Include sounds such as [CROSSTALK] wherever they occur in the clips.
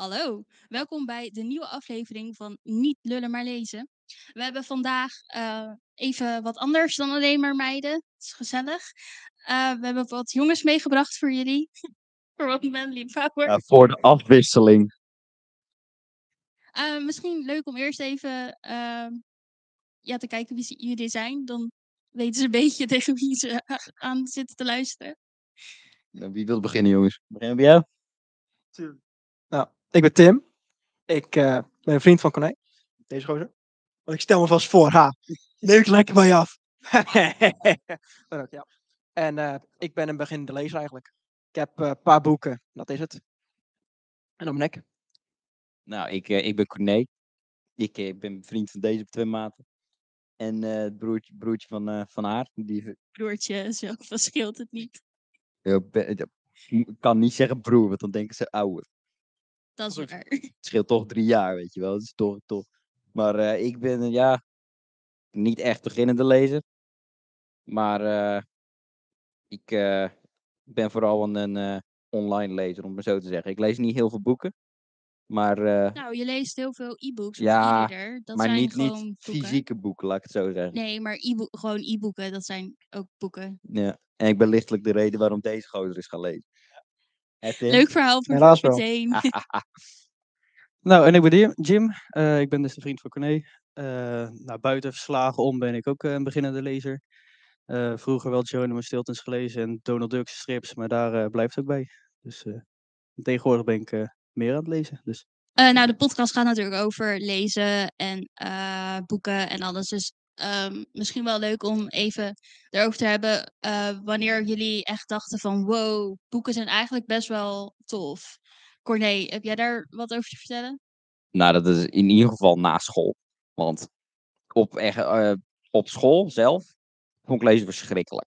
Hallo, welkom bij de nieuwe aflevering van Niet lullen maar lezen. We hebben vandaag eh, even wat anders dan alleen maar meiden. Het is gezellig. Eh, we hebben wat jongens meegebracht voor jullie. [LAUGHS] voor wat manly. Ja, voor de afwisseling. Eh, misschien leuk om eerst even ehm, ja, te kijken wie ze- jullie zijn. Dan weten ze een [LAUGHS] beetje tegen wie ze [LAUGHS] aan zitten te luisteren. Nou, Wie wil beginnen, jongens? Beginnen bij jou? Nou, ik ben Tim. Ik eh, ben een vriend van Corné. Deze gozer. Want ik stel me vast voor, ha. Neem ik lekker bij je af. [LAUGHS] Ook, ja. En eh, ik ben een beginnende lezer eigenlijk. Ik heb eh, een paar boeken, dat is het. En ben ik. Nou, ik, eh, ik ben Corné. Ik ben vriend van deze op twee maten. En eh, het broertje, broertje van, eh, van haar. Die, Broertje, zo verschilt het niet. ik kan niet zeggen broer, want dan denken ze ouder. Dat is Goed. waar. Het scheelt toch drie jaar, weet je wel. Dat is toch, toch. Maar eh, ik ben, eh, ja, niet echt beginnende lezer. Maar eh, ik ben vooral een, online lezer, om het maar zo te zeggen. Ik lees niet heel veel boeken. Maar, Nou, je leest heel veel e-books Ja. Dat maar zijn niet, gewoon niet boeken. fysieke boeken, laat ik het zo zeggen. Nee, maar e gewoon e-boeken, dat zijn ook boeken. Ja. En ik ben lichtelijk de reden waarom deze gozer is gaan lezen. Leuk verhaal voor Helaas wel. meteen. [LAUGHS] [LAUGHS] Nou, en ik ben Jim-. Eh, ik ben dus de vriend van Corné. Eh nou, buiten verslagen om ben ik ook eh, een beginnende lezer. Vroeger wel Geronimo Stiltons gelezen en Donald Duck's strips, maar daar blijft het ook bij. Dus tegenwoordig ben ik meer aan het lezen. Dus nou, de podcast gaat natuurlijk over lezen en boeken en alles. Dus ehm, misschien wel leuk om even erover te hebben eh, wanneer jullie echt dachten van wow, boeken zijn eigenlijk best wel tof. Corné, heb jij daar wat over te vertellen? Nou, dat is in ieder geval na school. Want op, echt, eh, op school zelf vond ik lezen verschrikkelijk.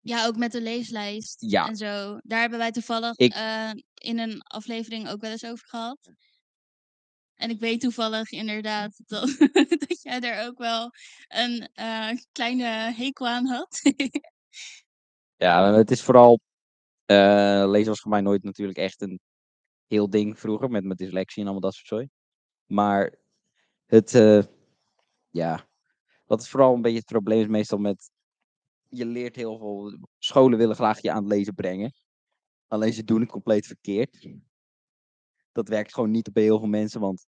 Ja, ook met de leeslijst Ja. en zo. Daar hebben wij toevallig Ik- eh, in een aflevering ook wel eens over gehad. En ik weet toevallig inderdaad [LAUGHS] dat, dat jij daar ook wel een eh, kleine hekel aan had. [LAUGHS] Ja, het is vooral. eh, lezen was voor mij nooit natuurlijk echt een heel ding vroeger. Met mijn dyslexie en allemaal dat soort zooi. Maar het. eh, ja. Wat het vooral een beetje het probleem is meestal met. Je leert heel veel. Scholen willen graag je aan het lezen brengen. Alleen ze doen het compleet verkeerd. Dat werkt gewoon niet bij heel veel mensen. Want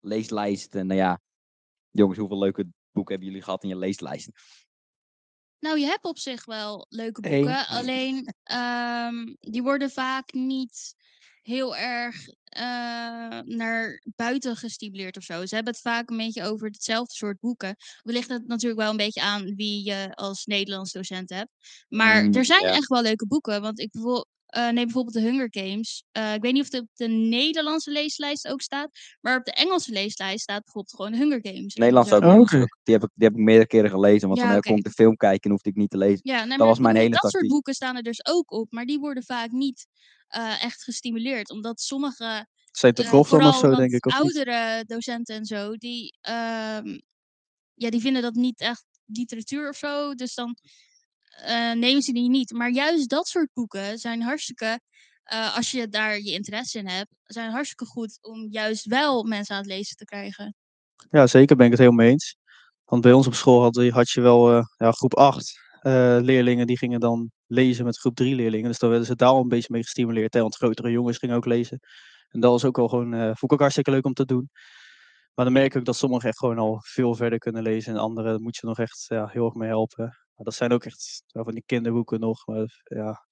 leeslijsten. Nou ja. Jongens, hoeveel leuke boeken hebben jullie gehad in je leeslijsten? nou, je hebt op zich wel leuke boeken. Alleen ehm, die worden vaak niet heel erg eh, naar buiten gestimuleerd of zo. Ze hebben het vaak een beetje over hetzelfde soort boeken. We ligt het natuurlijk wel een beetje aan wie je als Nederlands docent hebt. Maar Mm, er zijn ja. echt wel leuke boeken. Want ik bijvoorbeeld, eh, neem bijvoorbeeld de Hunger Games. Eh, ik weet niet of het op de Nederlandse leeslijst ook staat. Maar op de Engelse leeslijst staat bijvoorbeeld gewoon Hunger Games. En Nederlands zo. ook. Oh. Die, heb ik, die heb ik meerdere keren gelezen. Want Ja, dan kon ik de film kijken en hoefde ik niet te lezen. Ja, nee, Dat maar was mijn hele dat soort boeken staan er dus ook op. Maar die worden vaak niet eh, echt gestimuleerd. Omdat sommige zijn te grof dan of vooral zo, denk ik. Of niet? oudere docenten en zo, die, ehm, ja, die vinden dat niet echt literatuur of zo. Dus dan eh, nemen ze die niet. Maar juist dat soort boeken zijn hartstikke, eh, als je daar je interesse in hebt, zijn hartstikke goed om juist wel mensen aan het lezen te krijgen. Ja, zeker ben ik het helemaal eens. Want bij ons op school had, had je wel eh, ja, groep 8 eh, leerlingen die gingen dan lezen met groep 3 leerlingen. Dus dan werden ze daar al een beetje mee gestimuleerd. Hè? Want grotere jongens gingen ook lezen. En dat was ook wel gewoon, vond ik ook hartstikke leuk om te doen. Maar dan merk ik ook dat sommigen echt gewoon al veel verder kunnen lezen. En anderen moet je nog echt ja, heel erg mee helpen. Maar dat zijn ook echt ja, van die kinderboeken nog. Maar ja,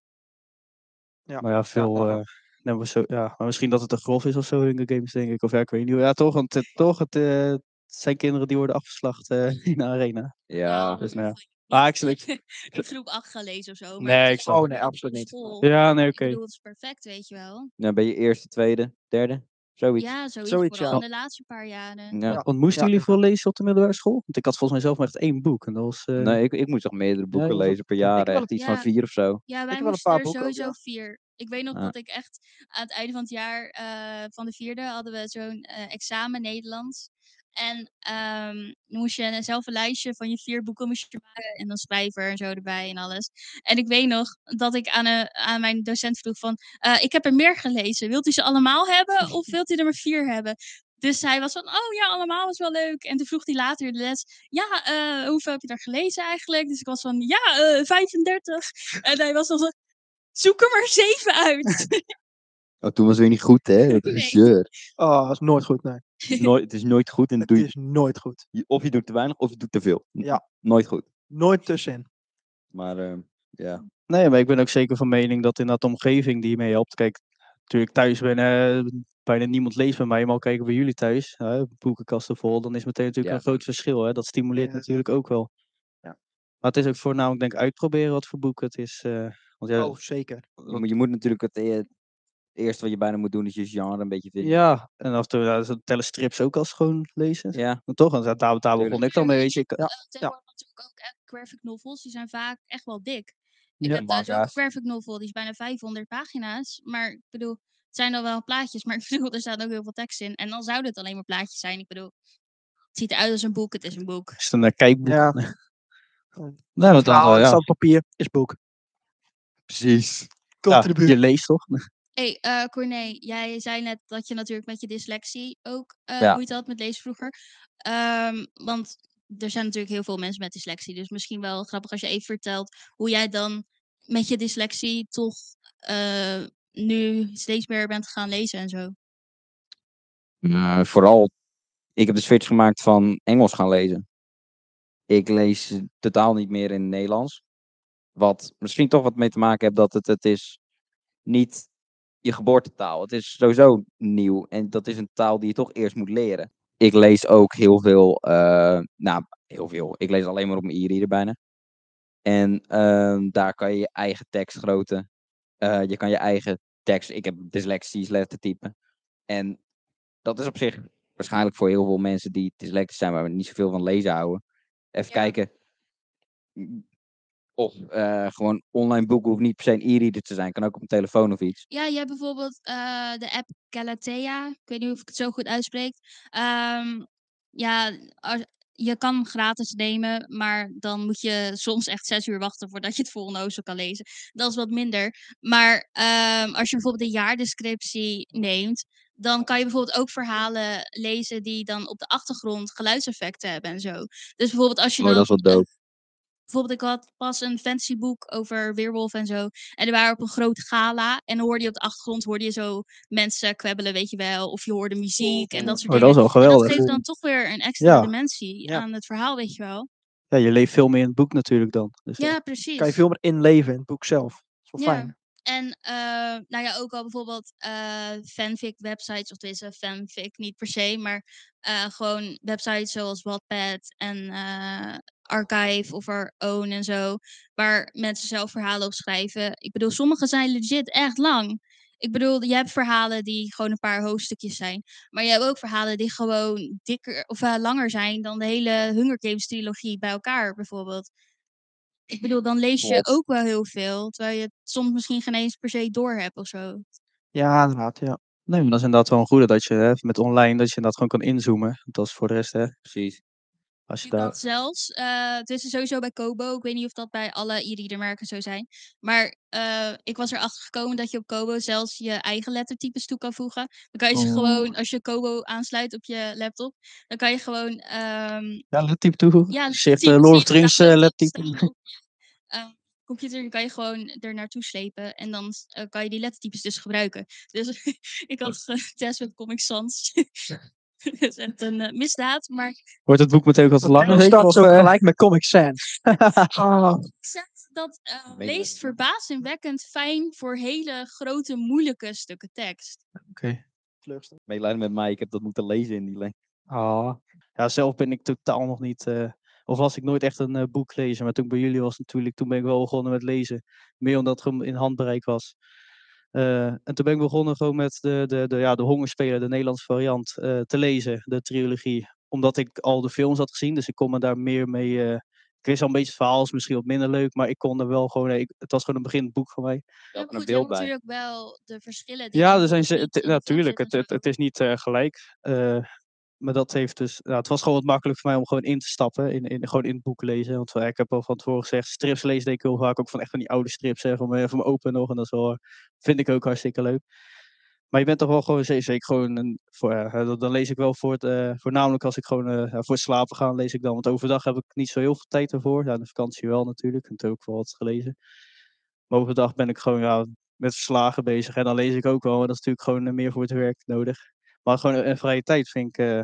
Ja. maar ja veel... ja. eh, nou, maar zo, ja, maar misschien dat het te grof is of zo, Hunger Games, denk ik. Of ja, ik weet niet. Ja, toch, want het, toch, het, eh, het zijn kinderen die worden afgeslacht eh, [LAUGHS] in de arena. Ja, dus nou ja. ik in groep 8 gelezen of zo. Maar Nee, ik snap. Oh, nee, absoluut niet. school. Ja, nee, Ik oké. bedoel, het is perfect, weet je wel. dan ben je eerste, tweede, derde. Zoiets. Ja, zoiets, Zoiets, vooral ja. in de laatste paar jaren. Ja. Ja. Want moesten Ja. jullie veel lezen op de middelbare school? Want ik had volgens mij zelf maar echt één boek. En dat was... eh, Nee, ik, ik moest toch meerdere boeken lezen per jaar. wel Echt iets van Ja. vier of zo. Ja, wij heb wel een moesten paar er boeken ook, sowieso ja. vier. Ik weet nog Ja. dat ik echt aan het einde van het jaar eh, van de vierde hadden we zo'n eh, examen Nederlands. En ehm, dan moest je zelf een lijstje van je vier boeken moest je maken. En dan schrijver en zo erbij en alles. En ik weet nog dat ik aan, een, aan mijn docent vroeg van... eh, ik heb er meer gelezen. Wilt u ze allemaal hebben of [LAUGHS] wilt u er maar vier hebben? Dus hij was van, oh ja, allemaal was wel leuk. En toen vroeg hij later in de les, ja, eh, hoeveel heb je daar gelezen eigenlijk? Dus ik was van, ja, eh 35. En hij was dan zo, zoek er maar zeven uit. Oh, toen was het weer niet goed, hè? Dat is zeur. Oh, dat is nooit goed, nee. [LAUGHS] Het is nooit, het is nooit goed en Het doe je, is nooit goed. je- of je doet te weinig of je doet te veel. Ja. Nooit goed. Nooit tussenin. Maar eh, ja. Nee, maar ik ben ook zeker van mening dat inderdaad de omgeving die mee helpt. Kijk, natuurlijk thuis ben eh, bijna niemand leest bij mij, maar al kijken bij jullie thuis, hè, boekenkasten vol, dan is meteen natuurlijk Ja. een groot verschil. Hè? Dat stimuleert Ja. natuurlijk ook wel. Ja. Maar het is ook voornamelijk denk ik uitproberen wat voor boek het is. eh, want ja, Oh, zeker. Je moet- je moet natuurlijk het, eh, het eerste wat je bijna moet doen is je genre een beetje vinden. ja, en af en toe ze tellen strips ook als gewoon lezen. Ja. Maar toch, en daar, daar begon Tuurlijk. ik dan mee, weet je. Ik, Ja. Eh, tegenwoordig natuurlijk ook echt graphic novels, die zijn vaak echt wel dik. Ik Ja, heb thuis ook een manga's. graphic novel, die is bijna 500 pagina's. Maar ik bedoel, het zijn dan wel plaatjes, maar [LAUGHS] ik bedoel, er staat ook heel veel tekst in. En dan zouden het alleen maar plaatjes zijn. Ik bedoel, het ziet eruit als een boek, het is een boek. is het een eh, kijkboek? Ja. Dan Verhaal, wel, ja. papier, is boek. Precies. Komt Ja, in de buurt. je leest toch? [LAUGHS] hey, eh Corné, jij zei net dat je natuurlijk met je dyslexie ook Ja. moeite had met lezen vroeger. Ehm, want er zijn natuurlijk heel veel mensen met dyslexie. Dus misschien wel grappig als je even vertelt hoe jij dan met je dyslexie toch eh, nu steeds meer bent gaan lezen en zo. Maar vooral, ik heb de switch gemaakt van Engels gaan lezen. Ik lees totaal niet meer in het Nederlands. Wat misschien toch wat mee te maken heeft dat het, het is niet je geboortetaal. Het is sowieso nieuw en dat is een taal die je toch eerst moet leren. Ik lees ook heel veel, eh, nou heel veel. Ik lees alleen maar op mijn e-reader bijna. En ehm, daar kan je je eigen tekstgrootte, eh, je kan je eigen tekst, ik heb dyslexie, lettertypen. En dat is op zich waarschijnlijk voor heel veel mensen die dyslectisch zijn, maar niet zoveel van lezen houden. Even Ja. kijken. Of eh, gewoon online boeken hoeft niet per se een e-reader te zijn. Kan ook op een telefoon of iets. Ja, je hebt bijvoorbeeld eh, de app Galatea. Ik weet niet of ik het zo goed uitspreek. Ehm, ja, als, je kan hem gratis nemen, maar dan moet je soms echt zes uur wachten voordat je het volgende hoofdstuk kan lezen. Dat is wat minder. Maar ehm, als je bijvoorbeeld een jaardescriptie neemt, dan kan je bijvoorbeeld ook verhalen lezen die dan op de achtergrond geluidseffecten hebben en zo. Dus bijvoorbeeld als je Oh, dan dat is wel dope. Bijvoorbeeld, ik had pas een fantasyboek over weerwolf en zo. En die waren op een groot gala. En dan hoorde je op de achtergrond hoorde je zo mensen kwebbelen, weet je wel. Of je hoorde muziek en dat soort Oh, dat is dingen. wel En dat geweldig. geeft dan toch weer een extra Ja. dimensie Ja. aan het verhaal, weet je wel. Ja, je leeft veel meer in het boek natuurlijk dan. Dus Ja, precies. Kan je veel meer inleven in het boek zelf. Dat is wel Ja. fijn. En eh, nou ja, ook al bijvoorbeeld eh, fanfic websites, of deze fanfic niet per se, maar eh, gewoon websites zoals Wattpad en eh, Archive of our Own en zo, waar mensen zelf verhalen op schrijven. Ik bedoel, sommige zijn legit echt lang. Ik bedoel, je hebt verhalen die gewoon een paar hoofdstukjes zijn, maar je hebt ook verhalen die gewoon dikker of eh, langer zijn dan de hele Hunger Games trilogie bij elkaar, bijvoorbeeld. Ik bedoel, dan lees je ook wel heel veel, terwijl je het soms misschien geen eens per se door hebt of zo. Ja, inderdaad. Ja. Nee, maar dat is inderdaad wel een goede dat je hè, met online dat je inderdaad gewoon kan inzoomen. Dat is voor de rest, hè, Precies. Als je dat zelfs. eh het is sowieso bij Kobo. Ik weet niet of dat bij alle e-reader merken zo zijn. Maar eh, ik was erachter gekomen dat je op Kobo zelfs je eigen lettertypes toe kan voegen. Dan kan je ze Oh. gewoon, als je Kobo aansluit op je laptop, dan kan je gewoon ehm Ja, lettertype toevoegen. ja, Dus hebt types eh, Lord of the Rings lettertype. staan op je, eh, computer, dan kan je gewoon er naartoe slepen. En dan kan je die lettertypes dus gebruiken. Dus [LAUGHS] ik had getest [LAUGHS] met Comic Sans. [LAUGHS] Dat is echt een eh, misdaad, maar Wordt het boek meteen ook wat langer? Dan zeker, staat of, zo eh? gelijk met Comic Sans. [LAUGHS] [LAUGHS] Ah, zegt dat eh, je leest verbazingwekkend fijn voor hele grote, moeilijke stukken tekst. Oké. teleurstellend. Medelijden met mij, ik heb dat moeten lezen in die lengte. Ah. Ja, zelf ben ik totaal nog niet. eh, of was ik nooit echt een boek lezen. Maar toen ik bij jullie was natuurlijk, toen ben ik wel begonnen met lezen. Meer omdat het in handbereik was. Eh, en toen ben ik begonnen gewoon met de, de, de, ja, de Hongerspeler, de Nederlandse variant, eh, te lezen, de trilogie. Omdat ik al de films had gezien, dus ik kon me daar meer mee... eh, ik wist al een beetje het verhaal, is misschien wat minder leuk, maar ik kon er wel gewoon... ik, het was gewoon een beginnend boek voor mij. Ja, een goed, je hebt beeld bij. natuurlijk wel de verschillen. Die Ja, er zijn ze, natuurlijk, het, het, het is niet eh, gelijk. Eh, maar dat heeft dus, ja, het was gewoon wat makkelijk voor mij om gewoon in te stappen, in, in, gewoon in het boek lezen. Want eh, ik heb al van tevoren gezegd, strips deed ik heel vaak ook van echt van die oude strips, hè, van, mijn, van open nog. En dat is wel, vind ik ook hartstikke leuk. Maar je bent toch wel gewoon ze- zeker gewoon, een, voor, ja, dan- lees ik wel voor het, eh, voornamelijk als ik gewoon eh, voor het slapen ga, lees ik dan. Want overdag heb ik niet zo heel veel tijd ervoor. Ja, de vakantie wel natuurlijk, en toen ook wel wat gelezen. Maar overdag ben ik gewoon ja, met verslagen bezig. En dan lees ik ook wel, maar dat is natuurlijk gewoon eh, meer voor het werk nodig. Maar gewoon een, vrije tijd vind ik, eh,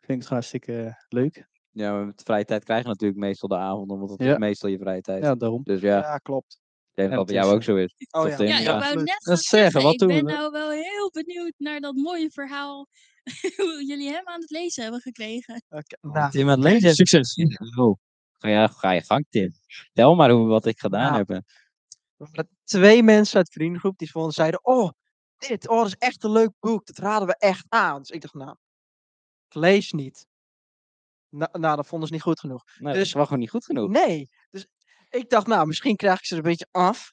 vind ik hartstikke eh, leuk. Ja, maar met vrije tijd krijg je natuurlijk meestal de avonden, want dat Ja. is meestal je vrije tijd. Ja, daarom. Dus ja, Ja, klopt. ik denk Ja, dat bij het jou ook zo is. Oh ja. Ja, ik Ja. wou net Dat zeggen, zeggen, wat ik doen ben we? nou wel heel benieuwd naar dat mooie verhaal [LAUGHS] hoe jullie hem aan het lezen hebben gekregen. Oké, Oh, nou, Tim aan het lezen. Succes! Oh, ga, je, ga je gang, Tim. Tel maar hoe, wat ik gedaan Nou, heb. twee mensen uit de vriendengroep die vonden, zeiden, oh, dit, oh, dat is echt een leuk boek. Dat raden we echt aan. Dus ik dacht, nou, ik lees niet. Na- nou, dat vonden ze niet goed genoeg. Nee, dat dus- is wel gewoon niet goed genoeg. Nee. Dus ik dacht, nou, misschien krijg ik ze er een beetje af.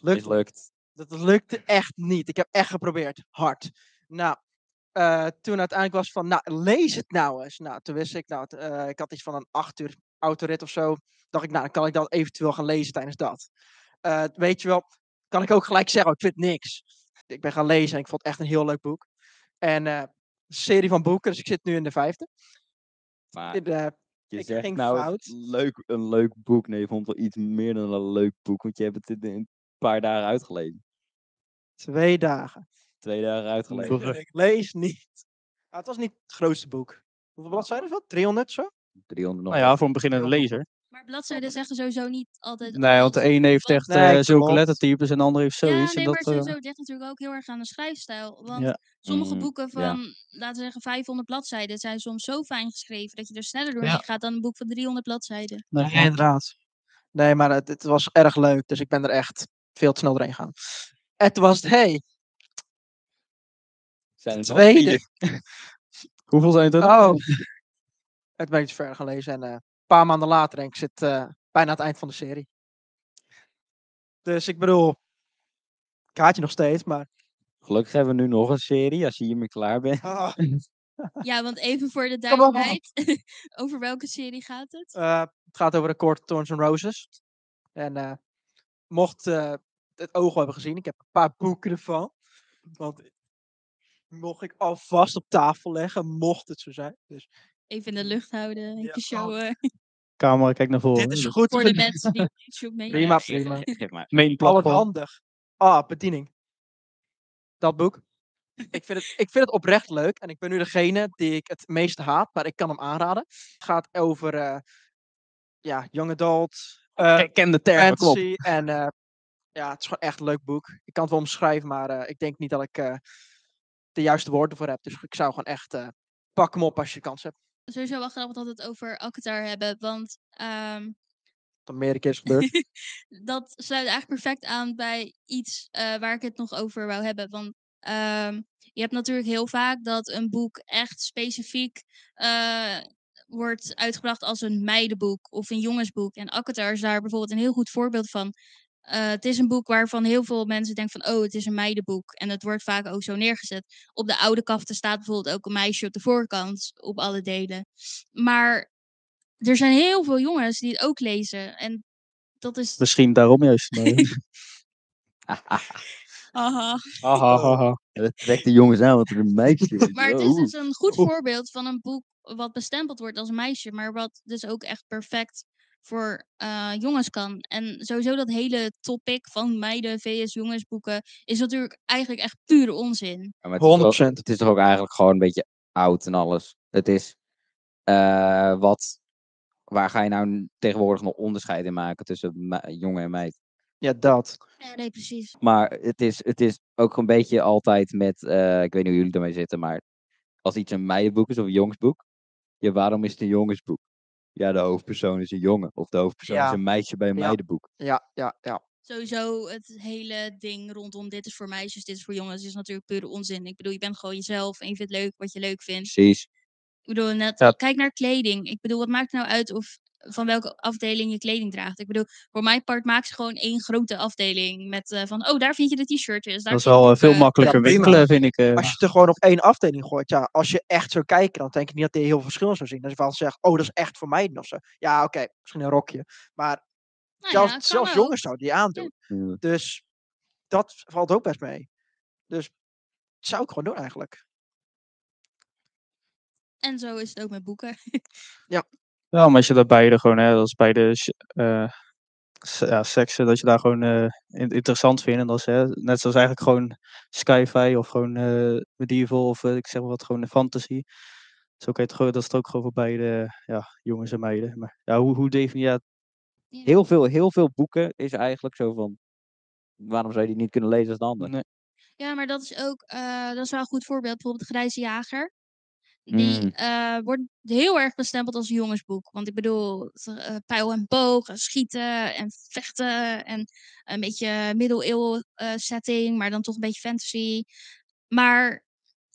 Lukt Mislukt. Dat lukte echt niet. Ik heb echt geprobeerd. Hard. Nou, eh, toen uiteindelijk was van, nou, lees het nou eens. Nou, toen wist ik, nou, ik had iets van een acht uur autorit of zo. Dacht ik, nou, dan kan ik dat eventueel gaan lezen tijdens dat. Eh, weet je wel, kan ik ook gelijk zeggen, oh, ik vind niks. Ik ben gaan lezen en ik vond het echt een heel leuk boek. En eh, een serie van boeken, dus ik zit nu in de vijfde. Maar In de, je ik zegt ging nou fout. leuk, een leuk boek. Nee, je vond wel iets meer dan een leuk boek. Want je hebt het in een paar dagen uitgelezen. twee dagen. Twee dagen uitgelezen. Ik lees niet. Ah, het was niet het grootste boek. Hoeveel bladzijden is dat? 300 zo? 300 nog. Nou ja, voor een beginnende lezer. Maar bladzijden zeggen sowieso niet altijd. Nee, want de een heeft echt Nee, eh, zulke lettertypes en de ander heeft Ja, zoiets. nee, en maar dat, het eh, ligt natuurlijk ook heel erg aan de schrijfstijl. Want Ja. sommige Mm, boeken ja. van, laten we zeggen, 500 bladzijden zijn soms zo fijn geschreven dat je er sneller Ja. doorheen gaat dan een boek van 300 bladzijden. nee, Ja, inderdaad. Nee, maar het, het was erg leuk, dus ik ben er echt veel te snel doorheen gegaan. Het was, hey, Zijn nog tweede. [LAUGHS] Hoeveel zijn het er? Oh. Het ben ik dus verder gaan lezen en eh, paar maanden later en ik zit eh, bijna aan het eind van de serie. Dus ik bedoel, kaartje nog steeds, maar... Gelukkig hebben we nu nog een serie, als je hiermee klaar bent. Ah, [LAUGHS] Ja, want even voor de duidelijkheid, [LAUGHS] over welke serie gaat het? eh, het gaat over de Court of Thorns and Roses. En eh, mocht eh, het oog hebben gezien, ik heb een paar boeken ervan. Want mocht ik alvast op tafel leggen, mocht het zo zijn. Dus Even in de lucht houden, even Ja, oh. showen. Camera, kijk naar voren. dit is goed. Voor de mensen die [LAUGHS] op YouTube mee. Prima, Geef prima. maar, [LAUGHS] Geef maar. Main platform. handig. Ah, bediening. Dat boek. Ik vind, het, ik vind het oprecht leuk. En ik ben nu degene die ik het meeste haat, maar ik kan hem aanraden. Het gaat over eh, ja, young adult, eh Ik ken de termen, klopt. fantasy. En eh, ja, het is gewoon echt een leuk boek. Ik kan het wel omschrijven, maar eh, ik denk niet dat ik eh, de juiste woorden voor heb. Dus ik zou gewoon echt, eh, pak hem op als je kans hebt. Sowieso wel grappig dat we het over Akatar hebben, want ehm, Dat meerdere keer is [LAUGHS] gebeurd. dat sluit eigenlijk perfect aan bij iets eh, waar ik het nog over wou hebben. Want ehm, je hebt natuurlijk heel vaak dat een boek echt specifiek eh, wordt uitgebracht als een meidenboek of een jongensboek. En Akatar is daar bijvoorbeeld een heel goed voorbeeld van. Eh, het is een boek waarvan heel veel mensen denken van, oh, het is een meidenboek. En het wordt vaak ook zo neergezet. Op de oude kaften staat bijvoorbeeld ook een meisje op de voorkant, op alle delen. Maar er zijn heel veel jongens die het ook lezen. En dat is... Misschien daarom juist. [LAUGHS] maar- Haha. Haha, haha. Ja, Dat trekt de jongens aan, want er een meisje is. [LAUGHS] Maar het Oh, is dus een goed [LAUGHS] voorbeeld van een boek wat bestempeld wordt als een meisje, maar wat dus ook echt perfect voor eh, jongens kan. En sowieso dat hele topic van meiden vs jongensboeken is natuurlijk eigenlijk echt pure onzin. Ja, het, is toch, 100%. het is toch ook eigenlijk gewoon een beetje oud en alles. Het is eh, wat. Waar ga je nou tegenwoordig nog onderscheid in maken tussen jongen en meid? Ja, dat. Ja, nee, precies. Maar het is, het is ook een beetje altijd met. eh, ik weet niet hoe jullie ermee zitten, maar als iets een meidenboek is of een jongensboek. Ja, waarom is het een jongensboek? Ja, de hoofdpersoon is een jongen. Of de hoofdpersoon is een meisje bij een Ja. meidenboek. Ja, ja, ja. Sowieso het hele ding rondom dit is voor meisjes, dit is voor jongens, is natuurlijk pure onzin. Ik bedoel, je bent gewoon jezelf en je vindt leuk wat je leuk vindt. Precies. Ik bedoel, net, Ja. kijk naar kleding. Ik bedoel, wat maakt het nou uit of van welke afdeling je kleding draagt. Ik bedoel, voor mijn part maak ze gewoon één grote afdeling met eh, van, oh, daar vind je de t-shirtjes. daar Dat is je wel eh, veel boeken. makkelijker winkelen, vind ik. eh. Als je het er gewoon op één afdeling gooit, ja, als je echt zou kijken, dan denk ik niet dat hij heel veel verschil zou zien. Als je van zegt, oh, dat is echt voor mij of zo. Ja, oké, misschien een rokje. Maar Nou zelfs, ja, kan zelfs wel. jongens zouden die aandoen. Ja. Dus dat valt ook best mee. Dus dat zou ik gewoon doen eigenlijk. En zo is het ook met boeken. Ja, maar als je dat beide gewoon, hè, is beide s- eh, ja, seksen, dat je daar gewoon eh, in- interessant vindt. En dat is hè, net zoals eigenlijk gewoon sci-fi of gewoon eh, medieval of ik zeg maar wat, gewoon fantasy. Zo kan je het gewoon, dat is het ook gewoon voor beide ja, jongens en meiden. Maar ja, hoe, hoe definieer je? Ja. Heel, veel, heel veel boeken is eigenlijk zo van. Waarom zou je die niet kunnen lezen als de ander? Nee. Ja, maar dat is ook, dat is wel een goed voorbeeld. Bijvoorbeeld de Grijze Jager. Die Mm. eh, wordt heel erg bestempeld als jongensboek. Want ik bedoel, eh, pijl en boog, en schieten en vechten. En een beetje middeleeuwen eh, setting, maar dan toch een beetje fantasy. Maar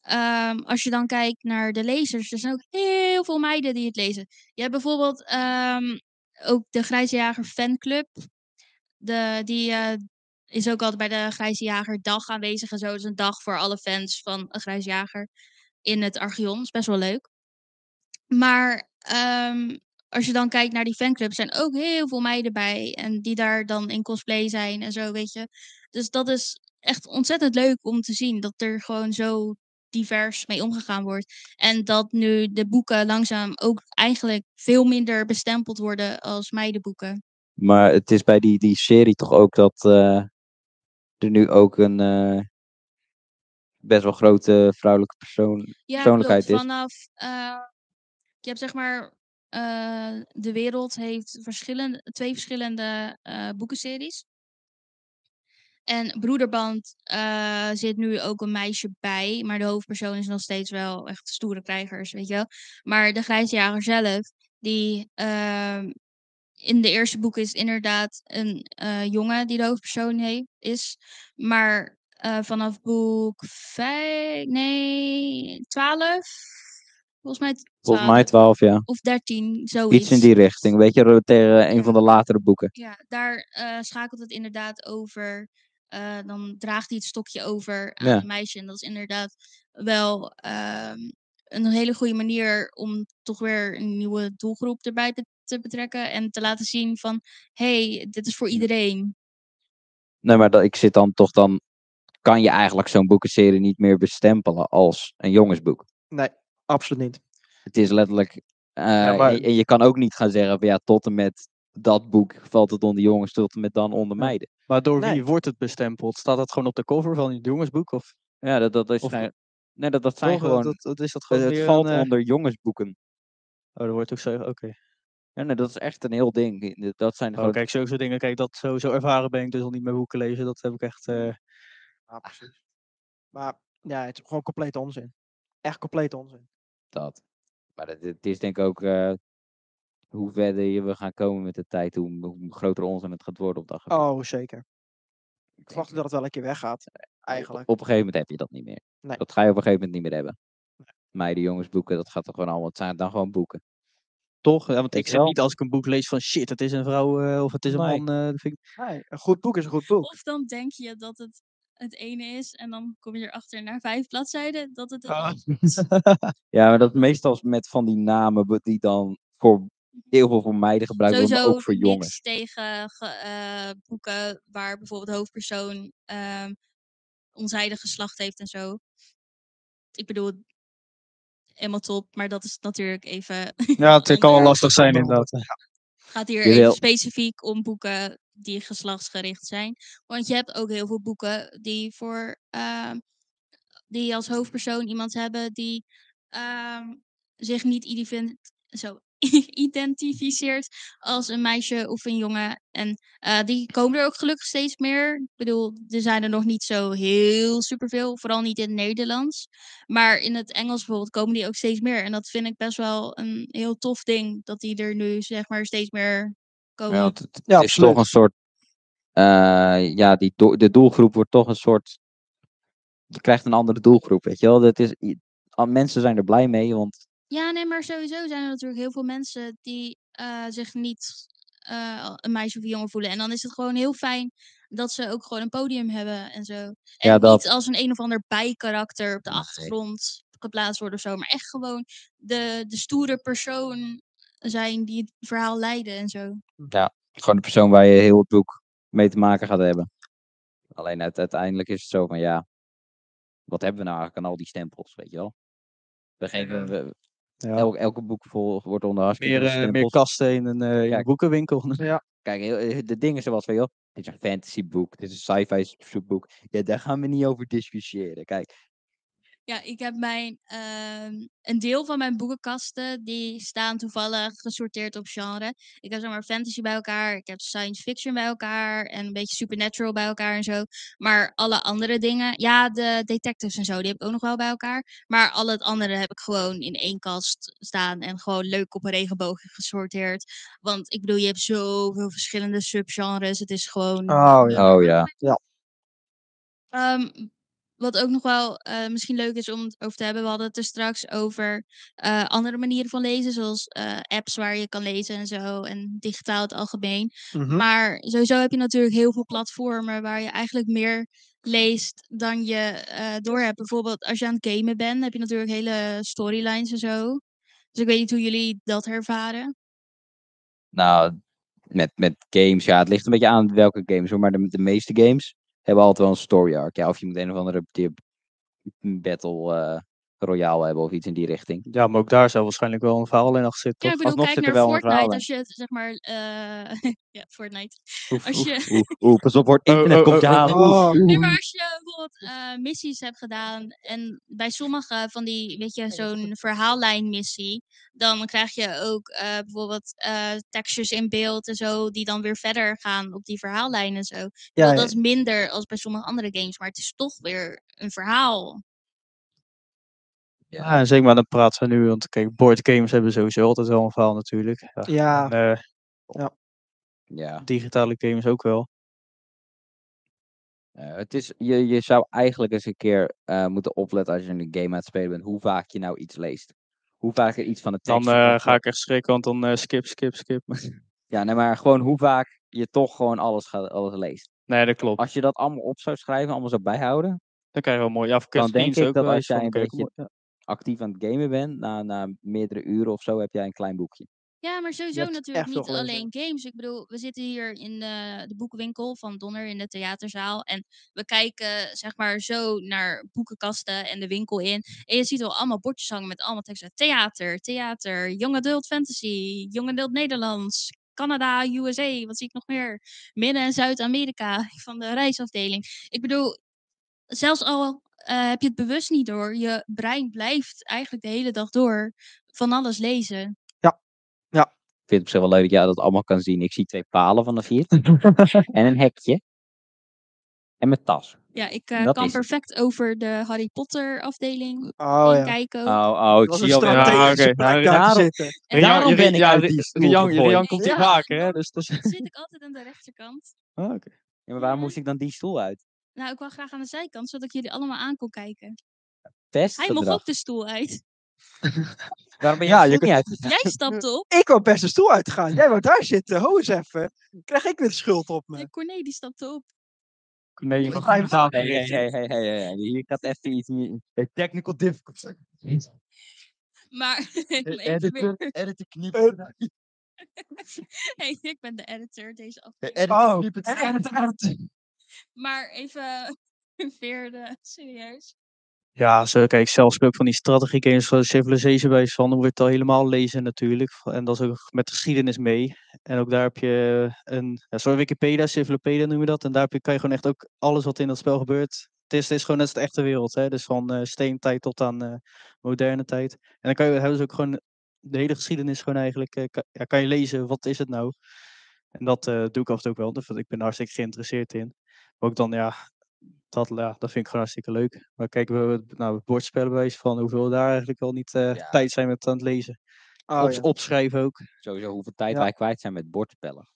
ehm, als je dan kijkt naar de lezers, er zijn ook heel veel meiden die het lezen. Je hebt bijvoorbeeld ehm, ook de Grijze Jager fanclub. De, die is ook altijd bij de Grijze Jager dag aanwezig en zo. Is een dag voor alle fans van een Grijze Jager in het Archeon. is best wel leuk. Maar ehm, als je dan kijkt naar die fanclub, zijn ook heel veel meiden bij. En die daar dan in cosplay zijn en zo, weet je. Dus dat is echt ontzettend leuk om te zien. Dat er gewoon zo divers mee omgegaan wordt. En dat nu de boeken langzaam ook eigenlijk veel minder bestempeld worden als meidenboeken. Maar het is bij die, die serie toch ook dat eh, er nu ook een eh, best wel grote vrouwelijke persoon. Ja, persoonlijkheid klopt. is. Vanaf, eh, je hebt zeg maar, eh, de wereld heeft verschillende, twee verschillende eh, boekenseries. En Broederband eh, zit nu ook een meisje bij, maar de hoofdpersoon is nog steeds wel echt stoere krijgers, weet je wel. Maar de Grijsjager zelf, die ehm, in de eerste boek is inderdaad een eh, jongen die de hoofdpersoon heeft, is. Maar eh, vanaf boek 5, nee, 12, volgens mij 12, Volgens mij 12 jaar. of 13, zoiets. Iets in die richting. Weet je, tegen een van de latere boeken. Ja, daar eh, schakelt het inderdaad over. eh, dan draagt hij het stokje over aan Ja. een meisje. En dat is inderdaad wel ehm, een hele goede manier om toch weer een nieuwe doelgroep erbij te betrekken. En te laten zien van, hey, dit is voor iedereen. Nee, maar dat, ik zit dan toch dan. Kan je eigenlijk zo'n boekenserie niet meer bestempelen als een jongensboek? Nee, absoluut niet. Het is letterlijk. eh, maar- en, en je kan ook niet gaan zeggen van ja, tot en met dat boek valt het onder jongens, tot en met dan onder meiden. Maar door Nee. wie wordt het bestempeld? Staat dat gewoon op de cover van het jongensboek? Of Ja, dat, dat is. Of- vrij- nee, dat, dat zijn gewoon. dat, dat is dat het gewoon het valt een, eh, onder jongensboeken. Oh, dat wordt ook zo. Oké. Ja, nee, dat is echt een heel ding. Dat zijn Oh, gewoon. kijk, zulke dingen. Kijk, dat zo, zo ervaren ben ik dus al niet meer boeken lezen. Dat heb ik echt. eh, Ja, precies. Maar ja, het is gewoon complete onzin. Echt complete onzin. dat. Maar het, het is denk ik ook. eh, hoe verder je we gaan komen met de tijd, hoe, hoe groter onzin het gaat worden op dat gebied. Oh, zeker. Ik verwacht dat het wel een keer weggaat. [LAUGHS] Eigenlijk. Op een gegeven moment heb je dat niet meer. Nee. Dat ga je op een gegeven moment niet meer hebben. Meiden, jongens, boeken, dat gaat toch gewoon allemaal. Het zijn dan gewoon boeken. toch? Ja, want ik Ik zeg wel. niet als ik een boek lees van shit, het is een vrouw eh, of het is een Nee. man. eh, dat vind ik... Nee, een goed boek is een goed boek. Of dan denk je dat het het ene is. En dan kom je erachter na vijf bladzijden dat het het Ah. andere [LAUGHS] is. Ja, maar dat meestal met van die namen die dan voor heel veel voor meiden gebruikt worden, maar ook voor jongens. tegen ge- eh, boeken waar bijvoorbeeld de hoofdpersoon ehm onzijdig geslacht heeft en zo. Ik bedoel, helemaal top, maar dat is natuurlijk even... Ja, het [LAUGHS] kan wel lastig zijn inderdaad. Het gaat hier even specifiek om boeken die geslachtsgericht zijn. Want je hebt ook heel veel boeken die voor ehm, die als hoofdpersoon iemand hebben die ehm, zich niet [LAUGHS] identificeert als een meisje of een jongen. En eh, die komen er ook gelukkig steeds meer. Ik bedoel, er zijn er nog niet zo heel superveel, vooral niet in het Nederlands. Maar in het Engels bijvoorbeeld komen die ook steeds meer. En dat vind ik best wel een heel tof ding, dat die er nu zeg maar steeds meer komen. Ja, want het, het Ja, is absoluut. toch een soort. eh, ja, die do- de doelgroep wordt toch een soort. Je krijgt een andere doelgroep, weet je wel. Dat is, mensen zijn er blij mee, want Ja, nee, maar sowieso zijn er natuurlijk heel veel mensen die eh, zich niet eh, een meisje of een jongen voelen. En dan is het gewoon heel fijn dat ze ook gewoon een podium hebben en zo. En Ja, dat. niet als een een of ander bijkarakter op de achtergrond geplaatst worden of zo. Maar echt gewoon de, de stoere persoon zijn die het verhaal leiden en zo. Gewoon de persoon waar je heel het boek mee te maken gaat hebben. Alleen uit, uiteindelijk is het zo van ja, wat hebben we nou eigenlijk aan al die stempels, weet je wel? We geven, we, Ja. elk, elke boek vol, wordt onder hartstikke Meer, eh, meer kasten in een, eh, in een Kijk. boekenwinkel. [LAUGHS] Kijk, heel- eh, de dingen zoals van joh, dit is een fantasyboek, dit is een sci-fi zoekboek. Ja, daar gaan we niet over discussiëren. Kijk, Ja, ik heb mijn, ehm, een deel van mijn boekenkasten, die staan toevallig gesorteerd op genre. Ik heb zeg maar fantasy bij elkaar, ik heb science fiction bij elkaar en een beetje supernatural bij elkaar en zo. Maar alle andere dingen, ja, de detectives en zo, die heb ik ook nog wel bij elkaar. Maar al het andere heb ik gewoon in één kast staan en gewoon leuk op een regenboog gesorteerd. Want ik bedoel, je hebt zoveel verschillende subgenres, het is gewoon... Oh ja. oh ja. [LAUGHS] Ehm, wat ook nog wel eh, misschien leuk is om het over te hebben. We hadden het er straks over eh, andere manieren van lezen. Zoals eh, apps waar je kan lezen en zo. En digitaal het algemeen. Mhm. Maar sowieso heb je natuurlijk heel veel platformen waar je eigenlijk meer leest dan je eh doorhebt. Bijvoorbeeld als je aan het gamen bent, heb je natuurlijk hele storylines en zo. Dus ik weet niet hoe jullie dat ervaren. Nou, met, met games, ja, het ligt een beetje aan welke games hoor. Maar de, de meeste games hebben altijd wel een story arc. Ja, of je moet een of andere battle royale hebben of iets in die richting. Ja, maar ook daar zou waarschijnlijk wel een verhaal in achter zitten. Ja, toch? ik bedoel, Alsnog kijk zit er naar wel een verhaal Fortnite. Als je het, zeg maar... eh, [LAUGHS] ja, Fortnite. Oef, Als oef. je... [LAUGHS] Pas op, wordt Oh, internet oh, komt je oh, oh, halen. Nee, maar als je bijvoorbeeld eh, missies hebt gedaan en bij sommige van die, weet je, zo'n verhaallijnmissie, dan krijg je ook eh, bijvoorbeeld eh tekstjes in beeld en zo, die dan weer verder gaan op die verhaallijn en zo. Ja. dat is minder als bij sommige andere games, maar het is toch weer een verhaal. Ja, en zeker maar dan praten we nu, want kijk, board games hebben sowieso altijd wel een verhaal natuurlijk. Ja. Ja. En, eh, Ja, digitale games ook wel. eh, het is, je, je zou eigenlijk eens een keer eh, moeten opletten als je een game aan het spelen bent, hoe vaak je nou iets leest. Hoe vaak er iets van de Dan tekst... eh, of- ga ik echt schrikken, want dan eh, skip, skip, skip. [LAUGHS] Ja, nee, maar gewoon hoe vaak je toch gewoon alles, gaat, alles leest. nee, dat klopt. Als je dat allemaal op zou schrijven, allemaal zou bijhouden, Dan krijg je wel mooi. Ja, voor Dan denk ik ook dat als jij een dan beetje- mooi- ja. Actief aan het gamen bent, na, na meerdere uren of zo, heb jij een klein boekje. Ja, maar sowieso natuurlijk niet alleen games. Ik bedoel, we zitten hier in de, de boekenwinkel van Donner in de theaterzaal. En we kijken zeg maar zo naar boekenkasten en de winkel in. En je ziet wel allemaal bordjes hangen met allemaal teksten. Theater, theater, young adult fantasy, young adult Nederlands, Canada, USA. Wat zie ik nog meer? Midden- en Zuid-Amerika [LAUGHS] van de reisafdeling. Ik bedoel, zelfs al eh, heb je het bewust niet door, je brein blijft eigenlijk de hele dag door van alles lezen. Ik vind het op zich wel leuk dat jij dat allemaal kan zien. Ik zie twee palen van de vier [LAUGHS] en een hekje. En mijn tas. Ja, ik eh, kan het. perfect over de Harry Potter afdeling Oh ja. kijken. ook. Oh, oh, ik zie strategische Ja, oké. te daarom- zitten. En daarom ben ik ja, uit Ri- die stoel Rian, komt hier Ja, vaker, hè? dan- Dus, dus... [LAUGHS] dan zit ik altijd aan de rechterkant. Ah, oké. Ja, maar waarom moest ik dan die stoel uit? Nou, ik wil graag aan de zijkant, zodat ik jullie allemaal aan kon kijken. Hij mocht ook de stoel uit. [LAUGHS] Waarom ben Ja, ja, je niet uit? Jij stapte [LAUGHS] op. Ik wou best de stoel uitgaan. Jij wou daar zitten. Ho eens even. Krijg ik weer de schuld op me. Corné die stapte op. Nee, je mag even aan. Hey, hey, hey, hey, hey, hey. Hier gaat even iets technical difficulty. Maar [LAUGHS] Editor, editor knip. hey, ik ben de editor deze Hey, aflevering. editor Oh, eruit, eruit. Maar even [LAUGHS] veerde, serieus. Ja, zo, kijk, zelf speel ik van die strategie games van Civilization bij van, dan wordt het al helemaal lezen natuurlijk. En dat is ook met geschiedenis mee. En ook daar heb je een, ja, sorry, Wikipedia, Civilopedia noem je dat. En daar heb je, kan je gewoon echt ook alles wat in dat spel gebeurt. Het is, gewoon net de echte wereld, hè. Dus van eh, steentijd tot aan eh, moderne tijd. En dan kan je, hebben ze ook gewoon de hele geschiedenis gewoon eigenlijk, eh, kan, ja, kan je lezen, wat is het nou? En dat eh, doe ik af en toe ook wel, dus ik ben er hartstikke geïnteresseerd in. Maar ook dan, ja, dat, ja, dat vind ik gewoon hartstikke leuk. Maar kijk, we nou, bordspellen bewijs van hoeveel we daar eigenlijk al niet eh, Ja. tijd zijn met aan het lezen. Oh, Op, ja. opschrijven ook. Sowieso hoeveel tijd Ja. wij kwijt zijn met bordspellen.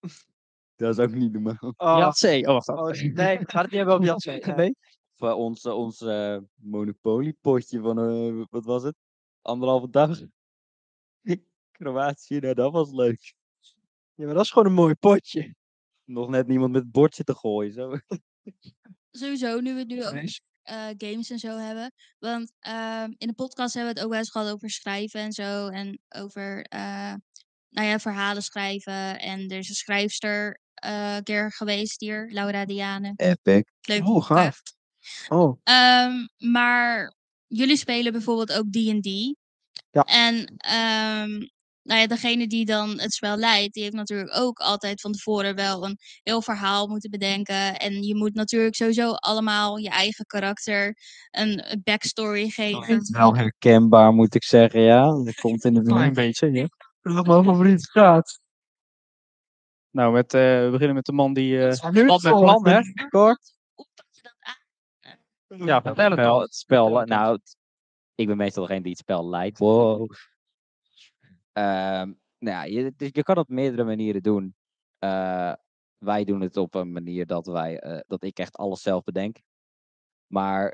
[LAUGHS] Dat is ook niet normaal. [LAUGHS] Oh, Jatzee. Oh, wacht. oh, nee, we gaan het niet hebben over Jatzee. [LAUGHS] Nee? Voor ons, eh, ons eh, Monopoly-potje van, eh, wat was het? Anderhalve dag. Kroatië, nou dat was leuk. Ja, maar dat is gewoon een mooi potje. Nog net niemand met het bordje te gooien. Zo. Sowieso, nu we nu ook eh, games en zo hebben. Want ehm, in de podcast hebben we het ook wel eens gehad over schrijven en zo. En over eh, nou ja, verhalen schrijven. En er is een schrijfster eh, een keer geweest hier, Laura Diane. Epic. Leuk Oh, gaaf. Oh, Ehm, maar jullie spelen bijvoorbeeld ook D&D. Ja. En ehm, nou ja, degene die dan het spel leidt, die heeft natuurlijk ook altijd van tevoren wel een heel verhaal moeten bedenken. En je moet natuurlijk sowieso allemaal je eigen karakter een een backstory geven. Wel herkenbaar moet ik zeggen, ja. Dat komt in de Een beetje, ja. dat mijn favoriete gaat. Nou, met, eh, we beginnen met de man die... eh nu plan met plan, hè? Kort. Ja, vertel het Wel, het spel, het nou, het- ik ben meestal degene die het spel leidt. Wow. Ehm, nou ja, je, dus je kan het op meerdere manieren doen. Eh, wij doen het op een manier dat, wij, eh, dat ik echt alles zelf bedenk. Maar